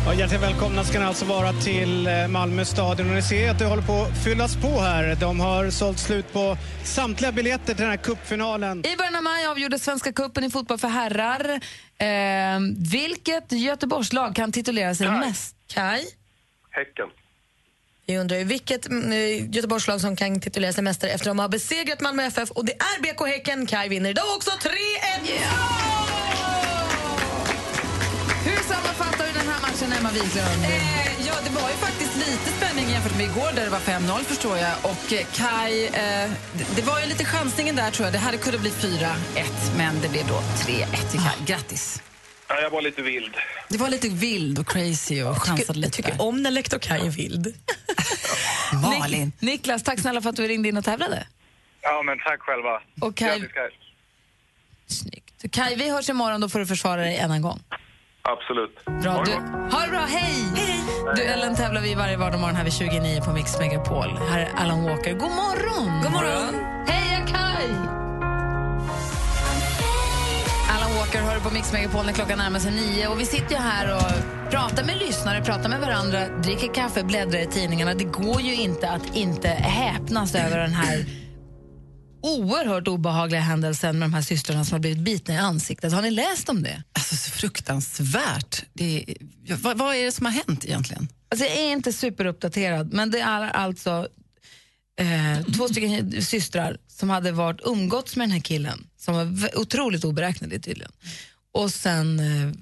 Ja, hjärtligt välkomna ska ni alltså vara till eh, Malmö stadion. Och ni ser att det håller på att fyllas på här. De har sålt slut på samtliga biljetter till den här cupfinalen. I början av maj avgjordes Svenska cupen i fotboll för herrar. Eh, vilket Göteborgslag kan titulera sig mest? Kaj? Häcken. Vi undrar ju vilket mm, eh, Göteborgslag som kan titulera sig mästare efter att de har besegrat Malmö FF och det är BK Häcken. Kai vinner idag också 3-1! Hur Emma Wiklund? Eh, ja, det var ju faktiskt lite spänning jämfört med igår där det var 5-0 förstår jag. Och eh, Kai, eh, det, var ju lite chansningen där tror jag. Det hade kunnat bli 4-1 men det blev då 3-1 till Kai. Grattis! Ja, jag var lite vild. Det var lite vild och crazy och chansade lite tycker där. om när lektor Kai är vild. (laughs) Malin. Nik- Niklas, tack snälla för att du ringde in och tävlade. Ja, men tack själva. Och Kai, Grattis, Kaj. så Kai, vi hörs imorgon, då får du försvara dig än en gång. Absolut. Bra. Ha det Du, ha det bra, hej! Duellen tävlar vi varje vardagsmorgon här vid 29 på Mix Megapol. Här är Alan Walker. God morgon! God morgon. Heja Kai! Alan Walker hör på Mix Megapol när klockan närmar sig nio. Och vi sitter ju här och pratar med lyssnare, pratar med varandra, dricker kaffe, bläddrar i tidningarna. Det går ju inte att inte häpnas över den här oerhört obehagliga händelsen med de här systrarna som har blivit bitna i ansiktet. Har ni läst om det? Alltså så fruktansvärt. Det, är- vad, vad är det som har hänt egentligen? Alltså, jag är inte superuppdaterad, men det är alltså eh, två stycken systrar som hade varit umgåtts med den här killen, som var otroligt oberäknelig tydligen. Och sen eh,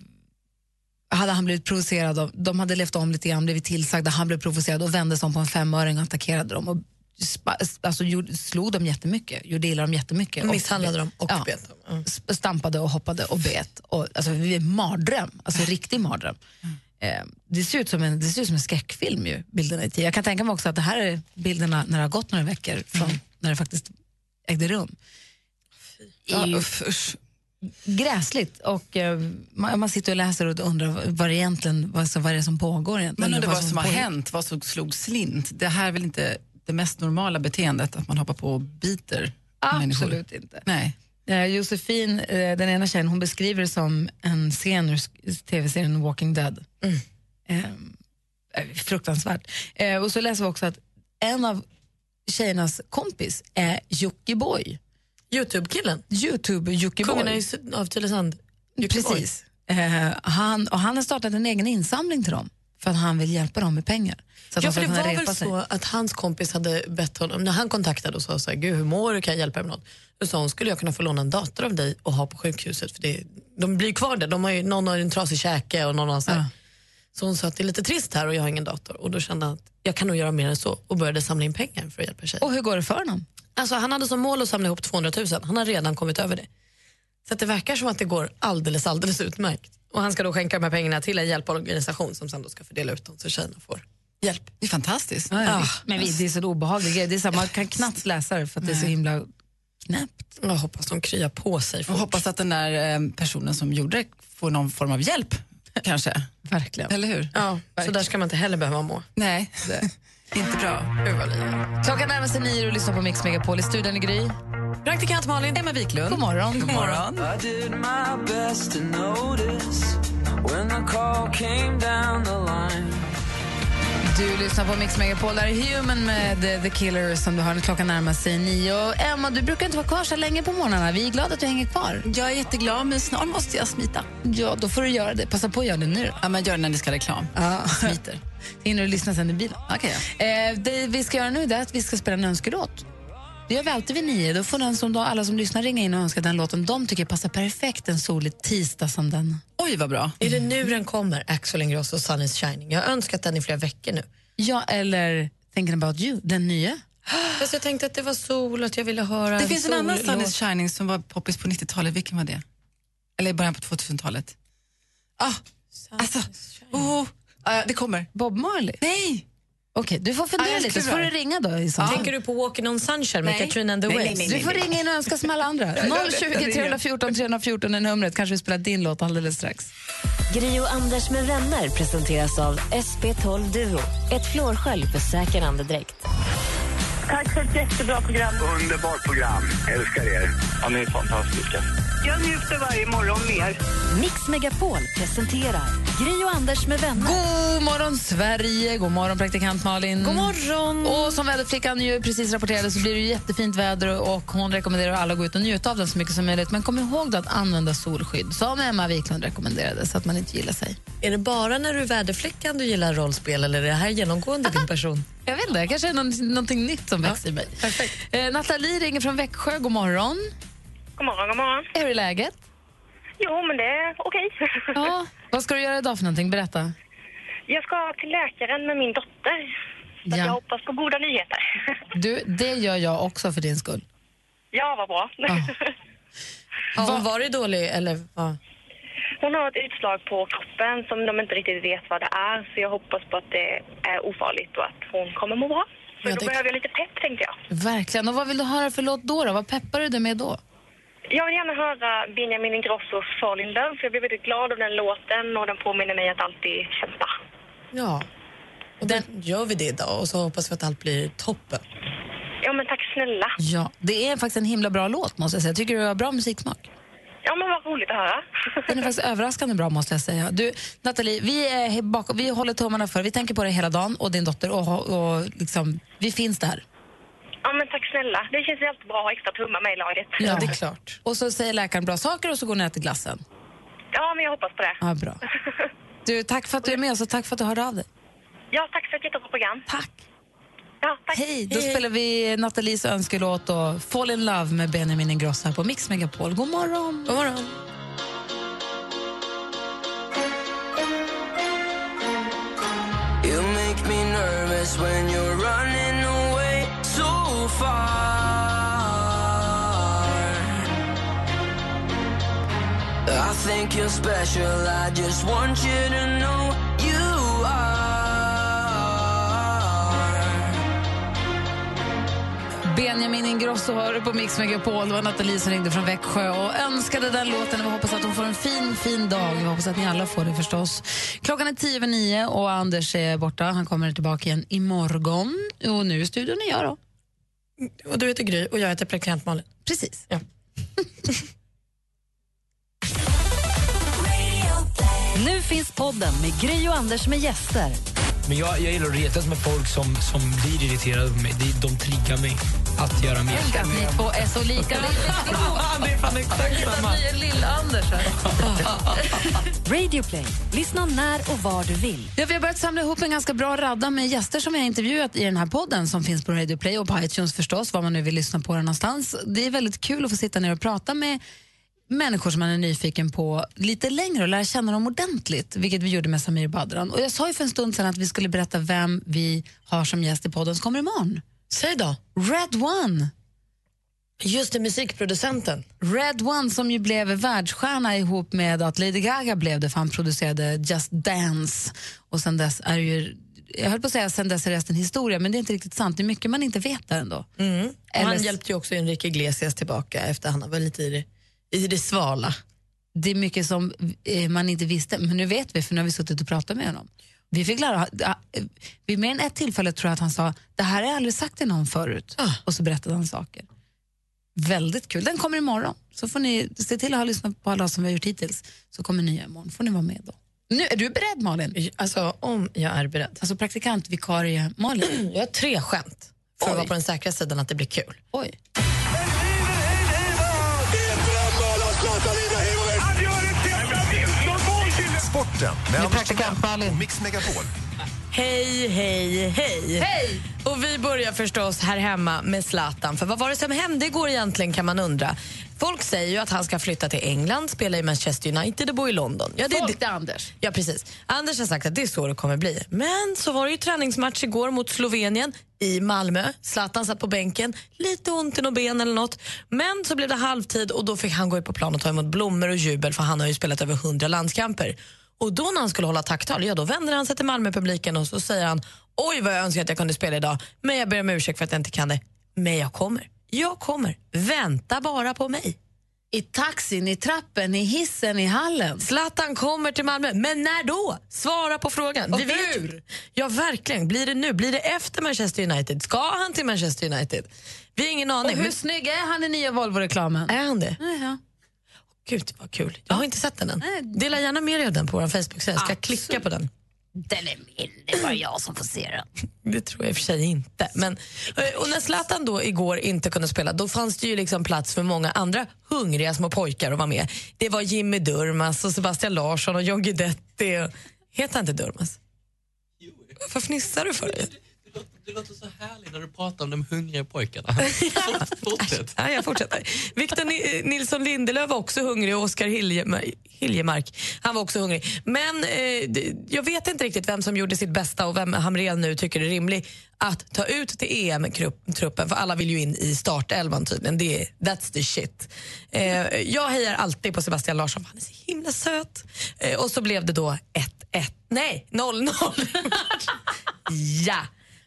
hade han blivit provocerad, av, de hade levt om lite grann, blivit tillsagda, han blev provocerad och vände sig om på en femöring och attackerade dem. Och spa, alltså, gjorde, slog dem jättemycket, gjorde illa dem jättemycket. och- Misshandlade dem och Ja. bet dem. Sp- stampade och hoppade och bet. Och, alltså, det är en mardröm, alltså en riktig mardröm. Eh, det, ser ut som en, det ser ut som en skräckfilm, ju, bilderna i tid. Jag kan tänka mig också att det här är bilderna när det har gått några veckor från när det faktiskt ägde rum. Ja, uff, usch. gräsligt och eh, man, man sitter och läser och undrar vad det egentligen vad, som- vad det är som pågår egentligen. Men undrar Eller vad som har pågår. hänt, vad som slog slint. Det här är väl inte det mest normala beteendet, att man hoppar på och biter människor? Absolut inte. Nej. Eh, Josefin, eh, den ena tjejen, hon beskriver det som en scen ur tv-serien Walking Dead. Eh, eh, fruktansvärt. Eh, och så läser vi också att en av tjejernas kompis är Jockiboi. Youtube-killen? Youtube Jockiboi. Kungen av Tylösand. Precis. Eh, han, och han har startat en egen insamling till dem för att han vill hjälpa dem med pengar. Så att Ja, de för det var väl sig. så att hans kompis hade bett honom, när han kontaktade och sa så här, Gud, hur mår du, kan jag hjälpa dig med något? Då sa hon, skulle jag kunna få låna en dator av dig och ha på sjukhuset? För det, de blir kvar där, de har ju, någon har en trasig käke och någon har så här. Så hon sa att det är lite trist här och jag har ingen dator. Och då kände han att jag kan nog göra mer än så och började samla in pengar för att hjälpa tjejen. Och hur går det för honom? Alltså, han hade som mål att samla ihop 200 000, han har redan kommit över det. Så det verkar som att det går alldeles, alldeles utmärkt. Och han ska då skänka de här pengarna till en hjälporganisation som sen då ska fördela ut dem så tjejerna får hjälp. Det är fantastiskt. Ja, Ah, men vi, det är så obehaglig grej. Det är så, här, man kan knappt läsa det för att det är så himla knäppt. Jag hoppas de kryar på sig Och hoppas att den där eh, personen som gjorde det får någon form av hjälp, kanske. Verkligen. Eller hur? Ja, så där ska man inte heller behöva må. Nej, inte bra. Klockan närmar sig nio och lyssnar på Mix Megapol. I studion i Gry. Praktikant Malin. Emma Wiklund. God morgon. God morgon. I did Du lyssnar på Mix Megapol. Där är Human med The, The Killers som du när klockan närmar sig nio. Emma, du brukar inte vara kvar så länge på morgnarna. Vi är glada att du hänger kvar. Jag är jätteglad, men snart måste jag smita. Ja, då får du göra det. Passa på att göra det nu. Ja, men gör det när ni ska reklam. Ja. Smiter. Hinner du lyssna sen i bilen. Okej, Eh, det vi ska göra nu är att vi ska spela en önskelåt. Det gör vi alltid vid nio. Då får den som då, alla som lyssnar ringa in och önska den låten de tycker passar perfekt en solig tisdag som den. Oj, vad bra. Är det nu den kommer, Axel Ingrosso, Sun is shining? Jag har önskat den i flera veckor nu. Ja, eller Thinking about you, den nya. Fast jag tänkte att det var sol och att jag ville höra Det finns en annan. Sun is shining som var poppis på 90-talet. Vilken var det? Eller i början på 2000-talet? Ah, alltså, oh, ah, det kommer. Bob Marley? Nej! Okej, du får fundera Ja, jag lite så får du ringa då. I fall. Tänker du på Walking on sunshine med Nej. Katrina and the Nej, Waves? nej, nej, Du får ringa in och önska som alla andra. 020 314 314 är numret. Kanske vi spelar din låt alldeles strax. Gri och Anders med vänner presenteras av SP12 Duo. Ett flårskölj för säker andedräkt. Tack för ett jättebra program. Underbart program. Älskar er. Ja, ni är fantastiska. Jag njuter varje morgon mer. Mix Megapol presenterar Gri och Anders med vänner. God morgon, Sverige! God morgon, praktikant Malin. God morgon! Och som väderflickan ju precis rapporterade så blir det jättefint väder och hon rekommenderar alla att gå ut och njuta av den så mycket som möjligt. Men kom ihåg då att använda solskydd, som Emma Wiklund rekommenderade, så att man inte gillar sig. Är det bara när du är väderflickan du gillar rollspel eller är det här genomgående din person? Jag vet inte, det kanske är någon, någonting nytt som växer i mig. Perfekt. Eh, Nathalie ringer från Växjö. God morgon. God morgon, god morgon. Hur är läget? Jo, men det är okej. Ja. Vad ska du göra idag för någonting? Berätta. Jag ska till läkaren med min dotter. Så Ja. jag hoppas på goda nyheter. (laughs) Du, det gör jag också för din skull. Ja, vad bra. Har (laughs) hon varit dålig eller vad? Hon har ett utslag på kroppen som de inte riktigt vet vad det är. Så jag hoppas på att det är ofarligt och att hon kommer må bra. Så då behöver jag lite pepp, tänkte jag. Verkligen. Och vad vill du höra för låt då? då? Vad peppar du dig med då? Jag vill gärna höra Benjamin Ingrossos Fall in Love, för jag blir väldigt glad av den låten och den påminner mig att alltid kämpa. Ja. Och då gör vi det idag och så hoppas vi att allt blir toppen. Ja, men tack snälla. Ja, det är faktiskt en himla bra låt måste jag säga. Jag tycker du har bra musiksmak. Ja, men vad roligt att höra. Den är faktiskt överraskande bra måste jag säga. Du, Nathalie, vi, är bakom, vi håller tummarna för Vi tänker på dig hela dagen och din dotter och, och liksom, vi finns där. Ja, men tack snälla. Det känns ju alltid bra att ha extra tummar med i laget. klart. Och så säger läkaren bra saker och så går ni och äter glassen. Ja, men jag hoppas på det. Ja, bra. (laughs) Du, tack för att du är med oss och tack för att du hörde av dig. Ja, tack för ett jättebra program. Tack. Ja, tack. Hej, då spelar vi Nathalies önskelåt och Fall in love med Benjamin Ingrosso här på Mix Megapol. God morgon. God morgon. You make me nervous when you're running away so far. I think you're special, I just want you to know Benjamin Ingrosso hör du på Mix Megapol. Det var Nathalie som ringde från Växjö och önskade den låten. Vi hoppas att hon får en fin, fin dag. Vi hoppas att ni alla får det förstås. Klockan är tio över nio och Anders är borta. Han kommer tillbaka igen imorgon. Och nu är studion är jag då. Och du heter Gry och jag heter praktikant Malin. Precis. Ja. (laughs) Nu finns podden med Gry och Anders med gäster. Men jag, jag gillar att retas med folk som, som blir irriterade på mig. De, de triggar mig att göra mer. Tänk att ni två är så lika. (laughs) det är fan exakt samma. Lill-Anders (laughs) Radio Play. Lyssna när och var du vill. Ja, vi har börjat samla ihop en ganska bra radda med gäster som vi har intervjuat i den här podden som finns på Radio Play och på iTunes förstås, var man nu vill lyssna på den någonstans. Det är väldigt kul att få sitta ner och prata med människor som man är nyfiken på lite längre och lära känna dem ordentligt, vilket vi gjorde med Samir Badran. Och jag sa ju för en stund sedan att vi skulle berätta vem vi har som gäst i podden som kommer imorgon. Säg då. Red One. Just det, musikproducenten. Red One som ju blev världsstjärna ihop med att Lady Gaga blev det för han producerade Just Dance. Och sen dess är ju, jag höll på att säga sen dess är resten historia, men det är inte riktigt sant. Det är mycket man inte vet där ändå. Mm. Och han Eller- hjälpte ju också Enrique Iglesias tillbaka efter han var lite i i det svala. Det är mycket som eh, man inte visste, men nu vet vi för nu har vi suttit och pratat med honom. Vi fick lära, eh, vid mer än ett tillfälle tror jag att han sa, det här har jag aldrig sagt till någon förut. Och så berättade han saker. Väldigt kul. Den kommer imorgon. Så får ni se till att ha lyssnat på alla som vi har gjort hittills. Så kommer nya imorgon. får ni vara med då. Nu, är du beredd Malin? Alltså om jag är beredd. Alltså praktikant, vikarie Malin. Jag har tre skämt för att vara på den säkra sidan att det blir kul. Oj. Sporten med Anders Timell och Mix Megapol. Hej, hej, hej. Hej! Och vi börjar förstås här hemma med Zlatan. För vad var det som hände igår egentligen kan man undra. Folk säger ju att han ska flytta till England, spela i Manchester United och bo i London. Ja, det är Folk, det är Anders. Ja, precis. Anders har sagt att det är så det kommer bli. Men så var det ju träningsmatch igår mot Slovenien i Malmö. Zlatan satt på bänken, lite ont i något ben eller något. Men så blev det halvtid och då fick han gå ut på plan och ta emot blommor och jubel för han har ju spelat över 100 landskamper. Och då när han skulle hålla tacktal, ja då vänder han sig till Malmöpubliken och så säger han Oj vad jag önskar att jag kunde spela idag, men jag ber om ursäkt för att jag inte kan det. Men jag kommer. Jag kommer. Vänta bara på mig. I taxin, i trappen, i hissen, i hallen. Zlatan kommer till Malmö, men när då? Svara på frågan. Och Vi vet- hur? Ja, verkligen. Blir det nu? Blir det efter Manchester United? Ska han till Manchester United? Vi har ingen Och aning. hur men- snygg är han i nya Volvo-reklamen? Är han det? Ja. Gud vad kul. Jag har inte sett den än. Dela gärna med dig av den på vår Facebook-sida. Jag ska Absolut. klicka på den. Den är min, det är bara jag som får se den. (laughs) Det tror jag i och för sig inte. Men, eh, och när Zlatan då igår inte kunde spela, då fanns det ju liksom plats för många andra hungriga små pojkar att vara med. Det var Jimmy Durmaz och Sebastian Larsson och John Guidetti. Och, heter han inte Durmaz? Vad fnissar du för? Du låter så härlig när du pratar om de hungriga pojkarna. (laughs) Fortsätt. Ja, jag fortsätter. Victor Ni- Nilsson Lindelöf var också hungrig och Oskar Hiljemark, han var också hungrig. Men eh, jag vet inte riktigt vem som gjorde sitt bästa och vem Hamrén nu tycker är rimlig att ta ut till EM-truppen, för alla vill ju in i startelvan tydligen. Det är, that's the shit. Eh, jag hejar alltid på Sebastian Larsson, han är så himla söt. Eh, och så blev det då 1-1, nej 0-0. (laughs) ja!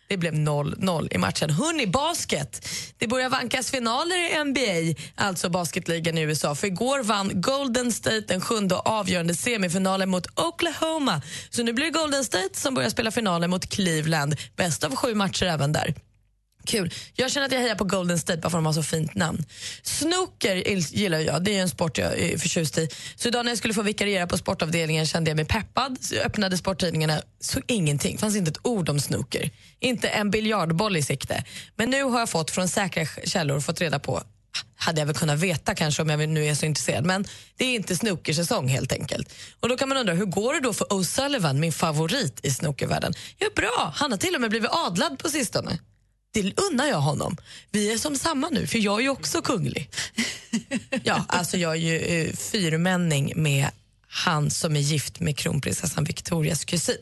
Det blev 0-0 i matchen. Hörrni, basket. Det börjar vankas finaler i NBA, alltså basketligan i USA. För igår vann Golden State den sjunde och avgörande semifinalen mot Oklahoma. Så nu blir det Golden State som börjar spela finalen mot Cleveland. Bäst av sju matcher även där. Kul. Jag känner att jag hejar på Golden State bara för att de har så fint namn. Snooker gillar jag, det är en sport jag är förtjust i. Så idag när jag skulle få vikariera på sportavdelningen kände jag mig peppad. Så jag öppnade sporttidningarna, såg ingenting, fanns inte ett ord om snooker. Inte en biljardboll i sikte. Men nu har jag fått från säkra källor fått reda på hade jag väl kunnat veta kanske om jag nu är så intresserad. Men det är inte snookersäsong helt enkelt. Och då kan man undra, hur går det då för O'Sullivan, min favorit i snookervärlden? Jo, bra. Han har till och med blivit adlad på sistone. Det unnar jag honom. Vi är som samma nu, för jag är ju också kunglig. Ja, alltså jag är ju eh, fyrmänning med han som är gift med kronprinsessan Victorias kusin.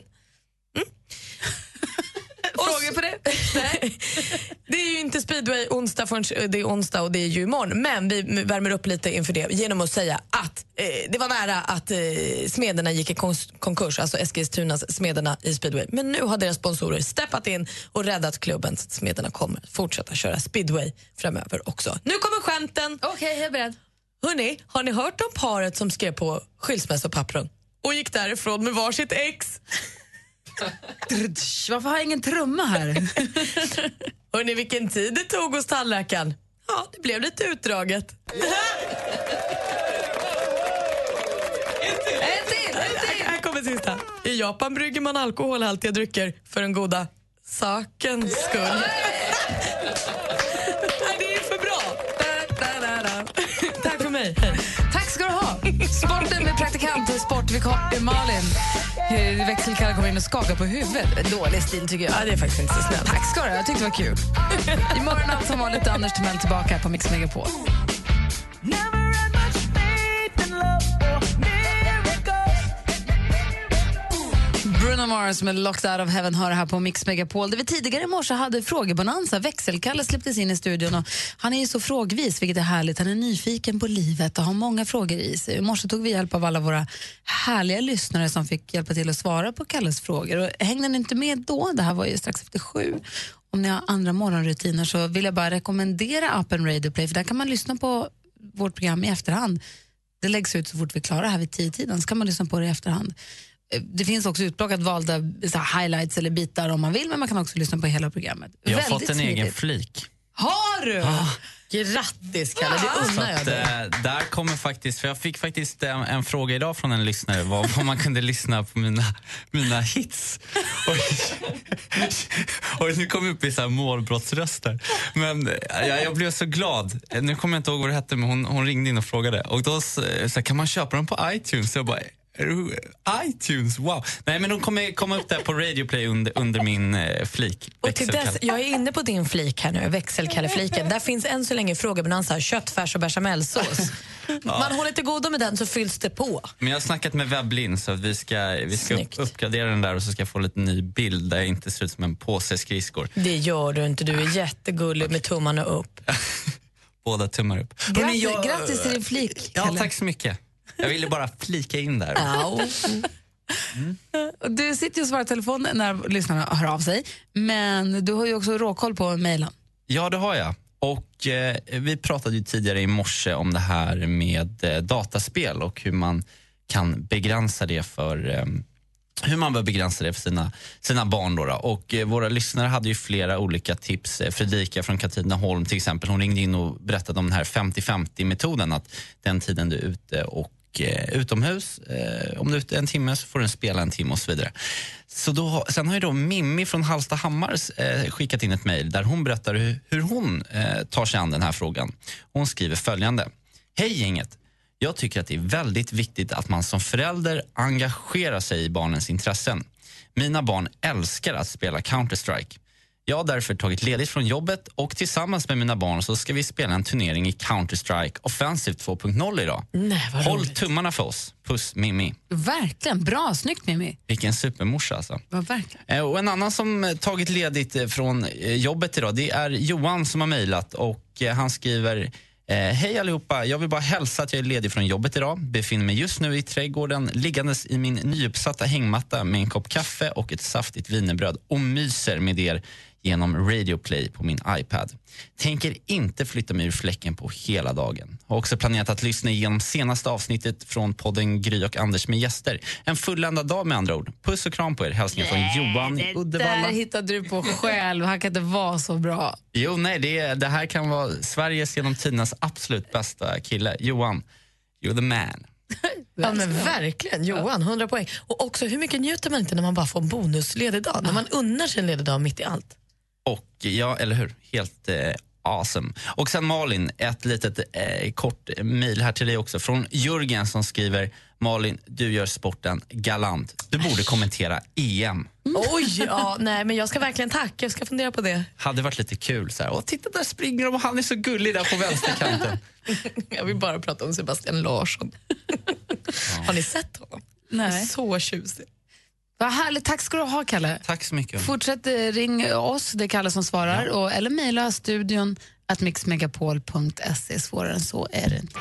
Frågor på det? Nej. (laughs) Det är ju inte speedway onsdag förrän det är onsdag och det är ju imorgon. Men vi värmer upp lite inför det genom att säga att eh, det var nära att eh, smederna gick i konkurs, alltså Eskilstunas smederna i speedway. Men nu har deras sponsorer steppat in och räddat klubben så att smederna kommer fortsätta köra speedway framöver också. Nu kommer skämten. Okej, jag är beredd. Hörni, har ni hört om paret som skrev på skilsmässopappren och gick därifrån med varsitt ex? Varför har jag ingen trumma här? (laughs) Hörni, vilken tid det tog hos tandläkaren. Ja, det blev lite utdraget. En till! Här kommer sista. I Japan brygger man alkoholhaltiga drycker för den goda sakens skull. Sporten med praktikant, sportvikarie Malin. Eh, Växelkalle kommer in och skakar på huvudet. Dålig stil tycker jag. Ja, det är faktiskt inte så snällt. Tack ska du. Jag tyckte det var kul. (laughs) Imorgon allt som vanligt Anders Timell tillbaka på Mix Megapol. Bruno Mars med Locked Out of Heaven hör här på Mix Megapol där vi tidigare i morse hade frågebonanza. Växelkalle släpptes in i studion och han är ju så frågvis, vilket är härligt. Han är nyfiken på livet och har många frågor i sig. I morse tog vi hjälp av alla våra härliga lyssnare som fick hjälpa till att svara på Kalles frågor. Och hängde ni inte med då? Det här var ju strax efter sju. Om ni har andra morgonrutiner så vill jag bara rekommendera appen Radio Play för där kan man lyssna på vårt program i efterhand. Det läggs ut så fort vi är klara här vid tio tiden så kan man lyssna på det i efterhand. Eh, Det finns också utplockat valda highlights eller bitar om man vill men man kan också lyssna på hela programmet. Jag har Väldigt fått en egen smidigt. flik. Har du? Grattis Kalle, det unnar jag dig. eh, där kommer faktiskt, för jag fick faktiskt en, en fråga idag från en lyssnare vad, vad man kunde lyssna på mina, mina hits. Och, (laughs) och nu kom jag upp i så här målbrottsröster. Men eh, jag, jag blev så glad. Nu kommer jag inte ihåg vad det hette men hon, hon ringde in och frågade. Och då så, så här, kan man köpa dem på iTunes? Så jag bara, iTunes, wow. Nej men de kommer komma upp där på Radio Play under, under min eh, flik. Och till dess, jag är inne på din flik här nu, växelkallefliken. Där finns än så länge frågebonanza, köttfärs och bechamelsås. Man håller till godo med den så fylls det på. Men jag har snackat med Webblin så att vi ska, vi ska upp, uppgradera den där och så ska jag få lite ny bild där jag inte ser ut som en påse skridskor. Det gör du inte, du är jättegullig med tummarna upp. (laughs) Båda tummar upp. Grattis, Hörrni, jag- grattis till din flik, Ja, Kalle. tack så mycket. Jag ville bara flika in där. Och Du sitter och svarar i telefon när lyssnarna hör av sig men du har ju också råkoll på mejlen. Ja, det har jag. Och eh, Vi pratade ju tidigare i morse om det här med eh, dataspel och hur man kan begränsa det för eh, hur man bör begränsa det för sina, sina barn. Då, då. Och, eh, våra lyssnare hade ju flera olika tips. Eh, Fredrika från Katrineholm till exempel, hon ringde in och berättade om den här 50-50-metoden. Att den tiden du är ute och eh, utomhus, eh, om du är ute en timme så får du spela en timme och så vidare. Så då, sen har ju då Mimmi från Hallstahammar eh, skickat in ett mejl där hon berättar hur, hur hon eh, tar sig an den här frågan. Hon skriver följande. Hej gänget! Jag tycker att det är väldigt viktigt att man som förälder engagerar sig i barnens intressen. Mina barn älskar att spela Counter-Strike. Jag har därför tagit ledigt från jobbet och tillsammans med mina barn så ska vi spela en turnering i Counter-Strike Offensive 2.0 idag. Nej, vad Håll roligt. tummarna för oss. Puss Mimmi. Verkligen. Bra. Snyggt, Mimmi. Vilken supermorsa alltså. Ja, verkligen. Eh, Och en annan som eh, tagit ledigt eh, från eh, jobbet idag, det är Johan som har mejlat och eh, han skriver eh, Hej allihopa, jag vill bara hälsa att jag är ledig från jobbet idag. Befinner mig just nu i trädgården liggandes i min nyuppsatta hängmatta med en kopp kaffe och ett saftigt wienerbröd och myser med er genom Radio Play på min iPad. Tänker inte flytta mig ur fläcken på hela dagen. Har också planerat att lyssna igenom senaste avsnittet från podden Gry och Anders med gäster. En fulländad dag med andra ord. Puss och kram på er. Hälsningar från Johan i Det Uddevalla. där hittade du på själv. Han kan inte vara så bra. Jo, nej, det, det här kan vara Sveriges genom tidernas absolut bästa kille. Johan, you're the man. (laughs) Ja, men verkligen. Johan, 100 poäng. Och också, hur mycket njuter man inte när man bara får en bonusledig dag? När man unnar sig en ledig dag mitt i allt. Och ja, eller hur? Helt eh, awesome. Och sen Malin, ett litet eh, kort mejl här till dig också från Jörgen som skriver Malin, du gör sporten galant. Du borde kommentera EM. Oj, ja, nej, men jag ska verkligen tacka. Jag ska fundera på det. Hade varit lite kul. Så här. Och titta, där springer de och han är så gullig där på vänsterkanten. (laughs) Jag vill bara prata om Sebastian Larsson. (laughs) Har ni sett honom? Nej. Så tjusig. Vad härligt. Tack ska du ha, Kalle. Tack så mycket. Fortsätt eh, ring oss, det är Kalle som svarar, och, eller mejla studion att mixmegapol.se. Svårare än så är det inte.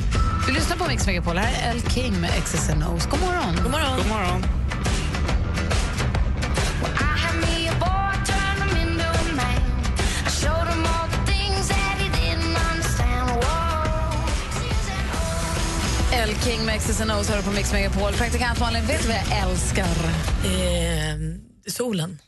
Vi lyssnar på Mix Megapol. Här är El King med X's and O's. God morgon. God morgon. God morgon. King med X's and O's på Mix Megapol. Praktikant Malin, vet du vad jag älskar? Eh, solen.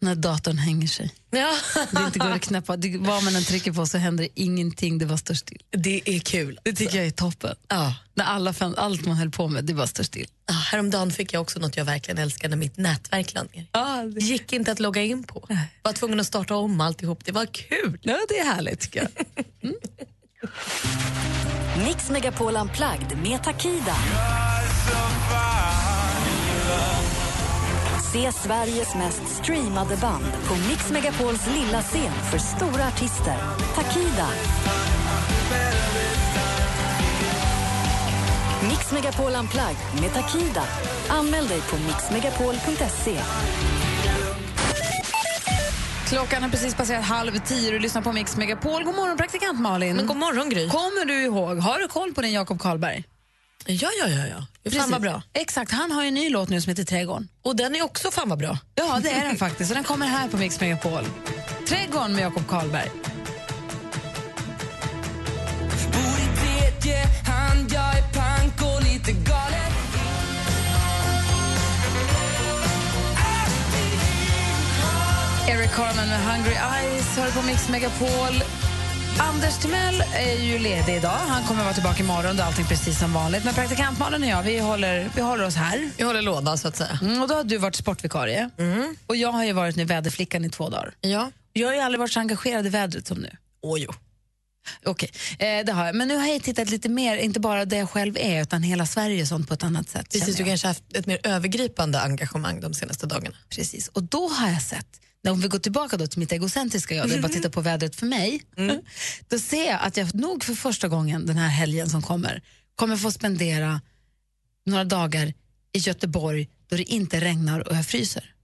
När datorn hänger sig. Ja. Det inte går att knäppa. Det, vad man än trycker på så händer ingenting. Det bara står still. Det är kul. Det tycker jag är toppen. Ja. När alla, allt man höll på med, det bara står still. Ja, häromdagen fick jag också något jag verkligen älskar när mitt nätverk lade ner. Ah, det gick inte att logga in på. Var tvungen att starta om alltihop. Det var kul. Ja, det är härligt tycker jag. (laughs) Mix Megapol Unplugged med Takida. Se Sveriges mest streamade band på Mix Megapols lilla scen för stora artister. Takida. Mix Megapol Unplugged med Takida. Anmäl dig på mixmegapol.se. Klockan har precis passerat halv tio och du lyssnar på Mix Megapol. God morgon, praktikant Malin. Men god morgon, Gry. Kommer du ihåg, har du koll på den Jakob Karlberg? Ja, ja, ja. ja. Precis. Fan vad bra. Exakt, han har en ny låt nu som heter Trädgården. Och den är också fan vad bra. Ja, det är den faktiskt. Och den kommer här på Mix Megapol. Trädgården med Jakob Karlberg. Eric Carmen med Hungry Eyes hör på Mix Megapol. Anders Timell är ju ledig idag. Han kommer vara tillbaka imorgon. Är allting precis som vanligt. Men praktikant Malin och jag, vi håller, vi håller oss här. Vi håller låda så att säga. Mm, och då har du varit sportvikarie. Och jag har ju varit nu väderflickan i två dagar. Ja. Jag har ju aldrig varit så engagerad i vädret som nu. Åh, jo. Okej, eh, det har jag. Men nu har jag tittat lite mer, inte bara där jag själv är, utan hela Sverige och sånt på ett annat sätt. Precis, du kanske haft ett mer övergripande engagemang de senaste dagarna. Precis, och då har jag sett, om vi går tillbaka då till mitt egocentriska jag, där jag bara tittar på vädret för mig, (laughs) då ser jag att jag nog för första gången den här helgen som kommer, kommer få spendera några dagar i Göteborg då det inte regnar och jag fryser.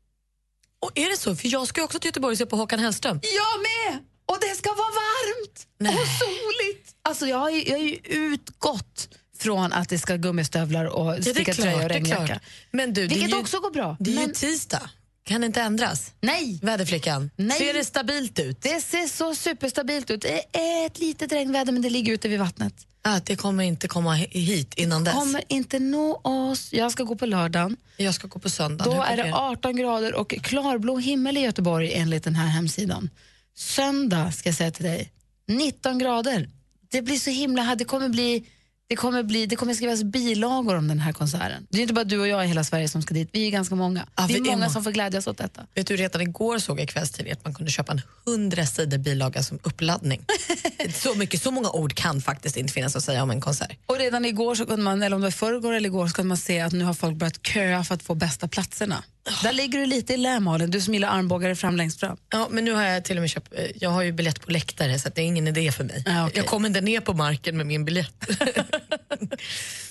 Och är det så? För jag ska också till Göteborg och se på Håkan Hellström. Jag med! Och det ska vara varmt och soligt. Alltså jag har ju, jag har ju utgått från att det ska gummistövlar och Ja, det är stickat klart, tröja och regnjacka. Men du, Vilket ju- också går bra. Det är men ju tisdag. Kan det inte ändras? Nej. Väderflickan, Nej. ser det stabilt ut? det ser så superstabilt ut. Det är ett litet regnväder men det ligger ute vid vattnet. Att det kommer inte komma hi- hit innan dess. Kommer inte nå oss. Jag ska gå på lördagen. Jag ska gå på söndagen. Då är det fungerar 18 grader och klarblå himmel i Göteborg enligt den här hemsidan. Söndag ska jag säga till dig, 19 grader. Det blir så himla... Det kommer bli... Det kommer, bli, det kommer skrivas bilagor om den här konserten. Det är inte bara du och jag i hela Sverige som ska dit. Vi är ganska många. Ja, det är många må- som får glädjas åt detta. Vet du, redan igår såg jag i kvällstidningen att man kunde köpa en hundra sidor bilaga som uppladdning. (laughs) så, mycket, så många ord kan faktiskt inte finnas att säga om en konsert. Och redan igår, så kunde man, eller om det var förrgår eller igår, så kunde man se att nu har folk börjat köa för att få bästa platserna. Där ligger du lite i lä, Malin, du som gillar armbågare fram längst fram. Ja, men nu har jag till och med köpt, eh, jag har ju biljett på läktare så det är ingen idé för mig. Ah, okej. Jag kommer inte ner på marken med min biljett. (laughs)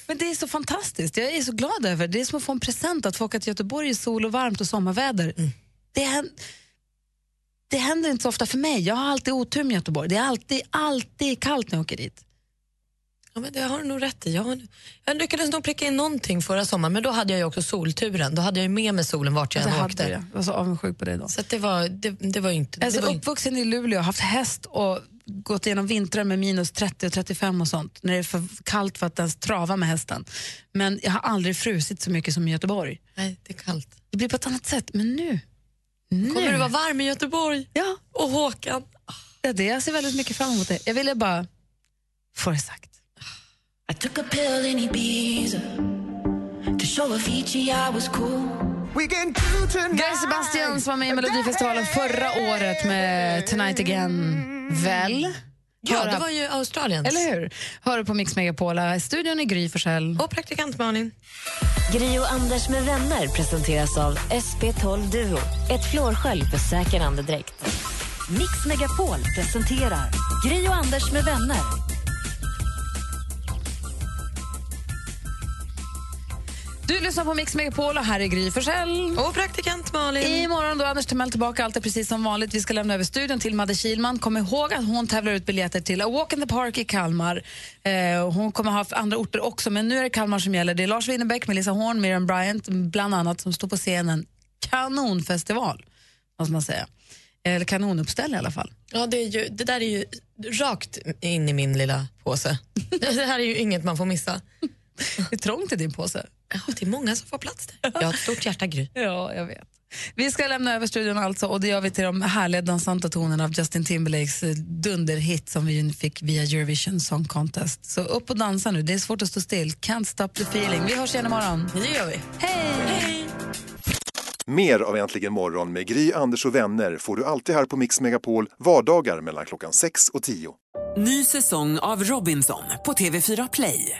Men det är så fantastiskt. Jag är så glad över det. Det är som att få en present att få åka till Göteborg i sol och varmt och sommarväder. Det, hän- det händer inte så ofta för mig. Jag har alltid otur med Göteborg. Det är alltid, alltid kallt när jag åker dit. Ja, men det har du nog rätt i. Jag, har, jag lyckades nog pricka in någonting förra sommaren men då hade jag också solturen. Då hade jag med mig solen vart jag Alltså, än hade åkte. jag. Var så avundsjuk på dig då. Så att det, var, det, det var inte... Är det var inte uppvuxen i Luleå, haft häst och gått igenom vintrar med minus 30 och 35 och sånt. När det är för kallt för att ens trava med hästen. Men jag har aldrig frusit så mycket som i Göteborg. Nej, det är kallt. Det blir på ett annat sätt. Men nu, nu. Kommer du vara varm i Göteborg? Ja. Och Håkan? Det är det. Jag ser väldigt mycket fram emot det. Jag ville bara få det sagt. I took a pill in Ibiza to show Avicii I was cool. Guy Sebastian som var med i Melodifestivalen förra året med Tonight Again, väl? Ja, det var ju Australien. Eller hur? Hör på Mix Megapola. Studion är Gry Forssell. Och praktikant Malin. Gri och Anders med vänner presenteras av SP12 Duo. Ett flårskölj för säker andedräkt. Mix Megapol presenterar Gri och Anders med vänner. Du lyssnar på Mix Megapol och här är Gry Forssell. Och praktikant Malin. Imorgon då Anders Timell tillbaka, allt är precis som vanligt. Vi ska lämna över studion till Madde Kilman. Kom ihåg att hon tävlar ut biljetter till A Walk in the Park i Kalmar. Eh, hon kommer ha andra orter också, men nu är det Kalmar som gäller. Det är Lars Winnerbäck, Melissa Horn, Miriam Bryant bland annat som står på scenen. Kanonfestival, måste man säga. Eller kanonuppställning i alla fall. Ja, det, är ju, det där är ju rakt in i min lilla påse. (laughs) det här är ju inget man får missa. Det är trångt i din påse. Ja, det är många som får plats där. Jag har ett stort hjärta, Gry. Ja, jag vet. Vi ska lämna över studion alltså och det gör vi till de härliga dansanta tonerna av Justin Timberlakes eh, dunderhit som vi fick via Eurovision Song Contest. Så upp och dansa nu, det är svårt att stå still. Can't stop the feeling. Vi hörs igen imorgon. Det gör vi. Hej! Mer av Äntligen morgon med Gry, Anders och vänner får du alltid här på Mix Megapol vardagar mellan klockan 6 och 10. Ny säsong av Robinson på TV4 Play.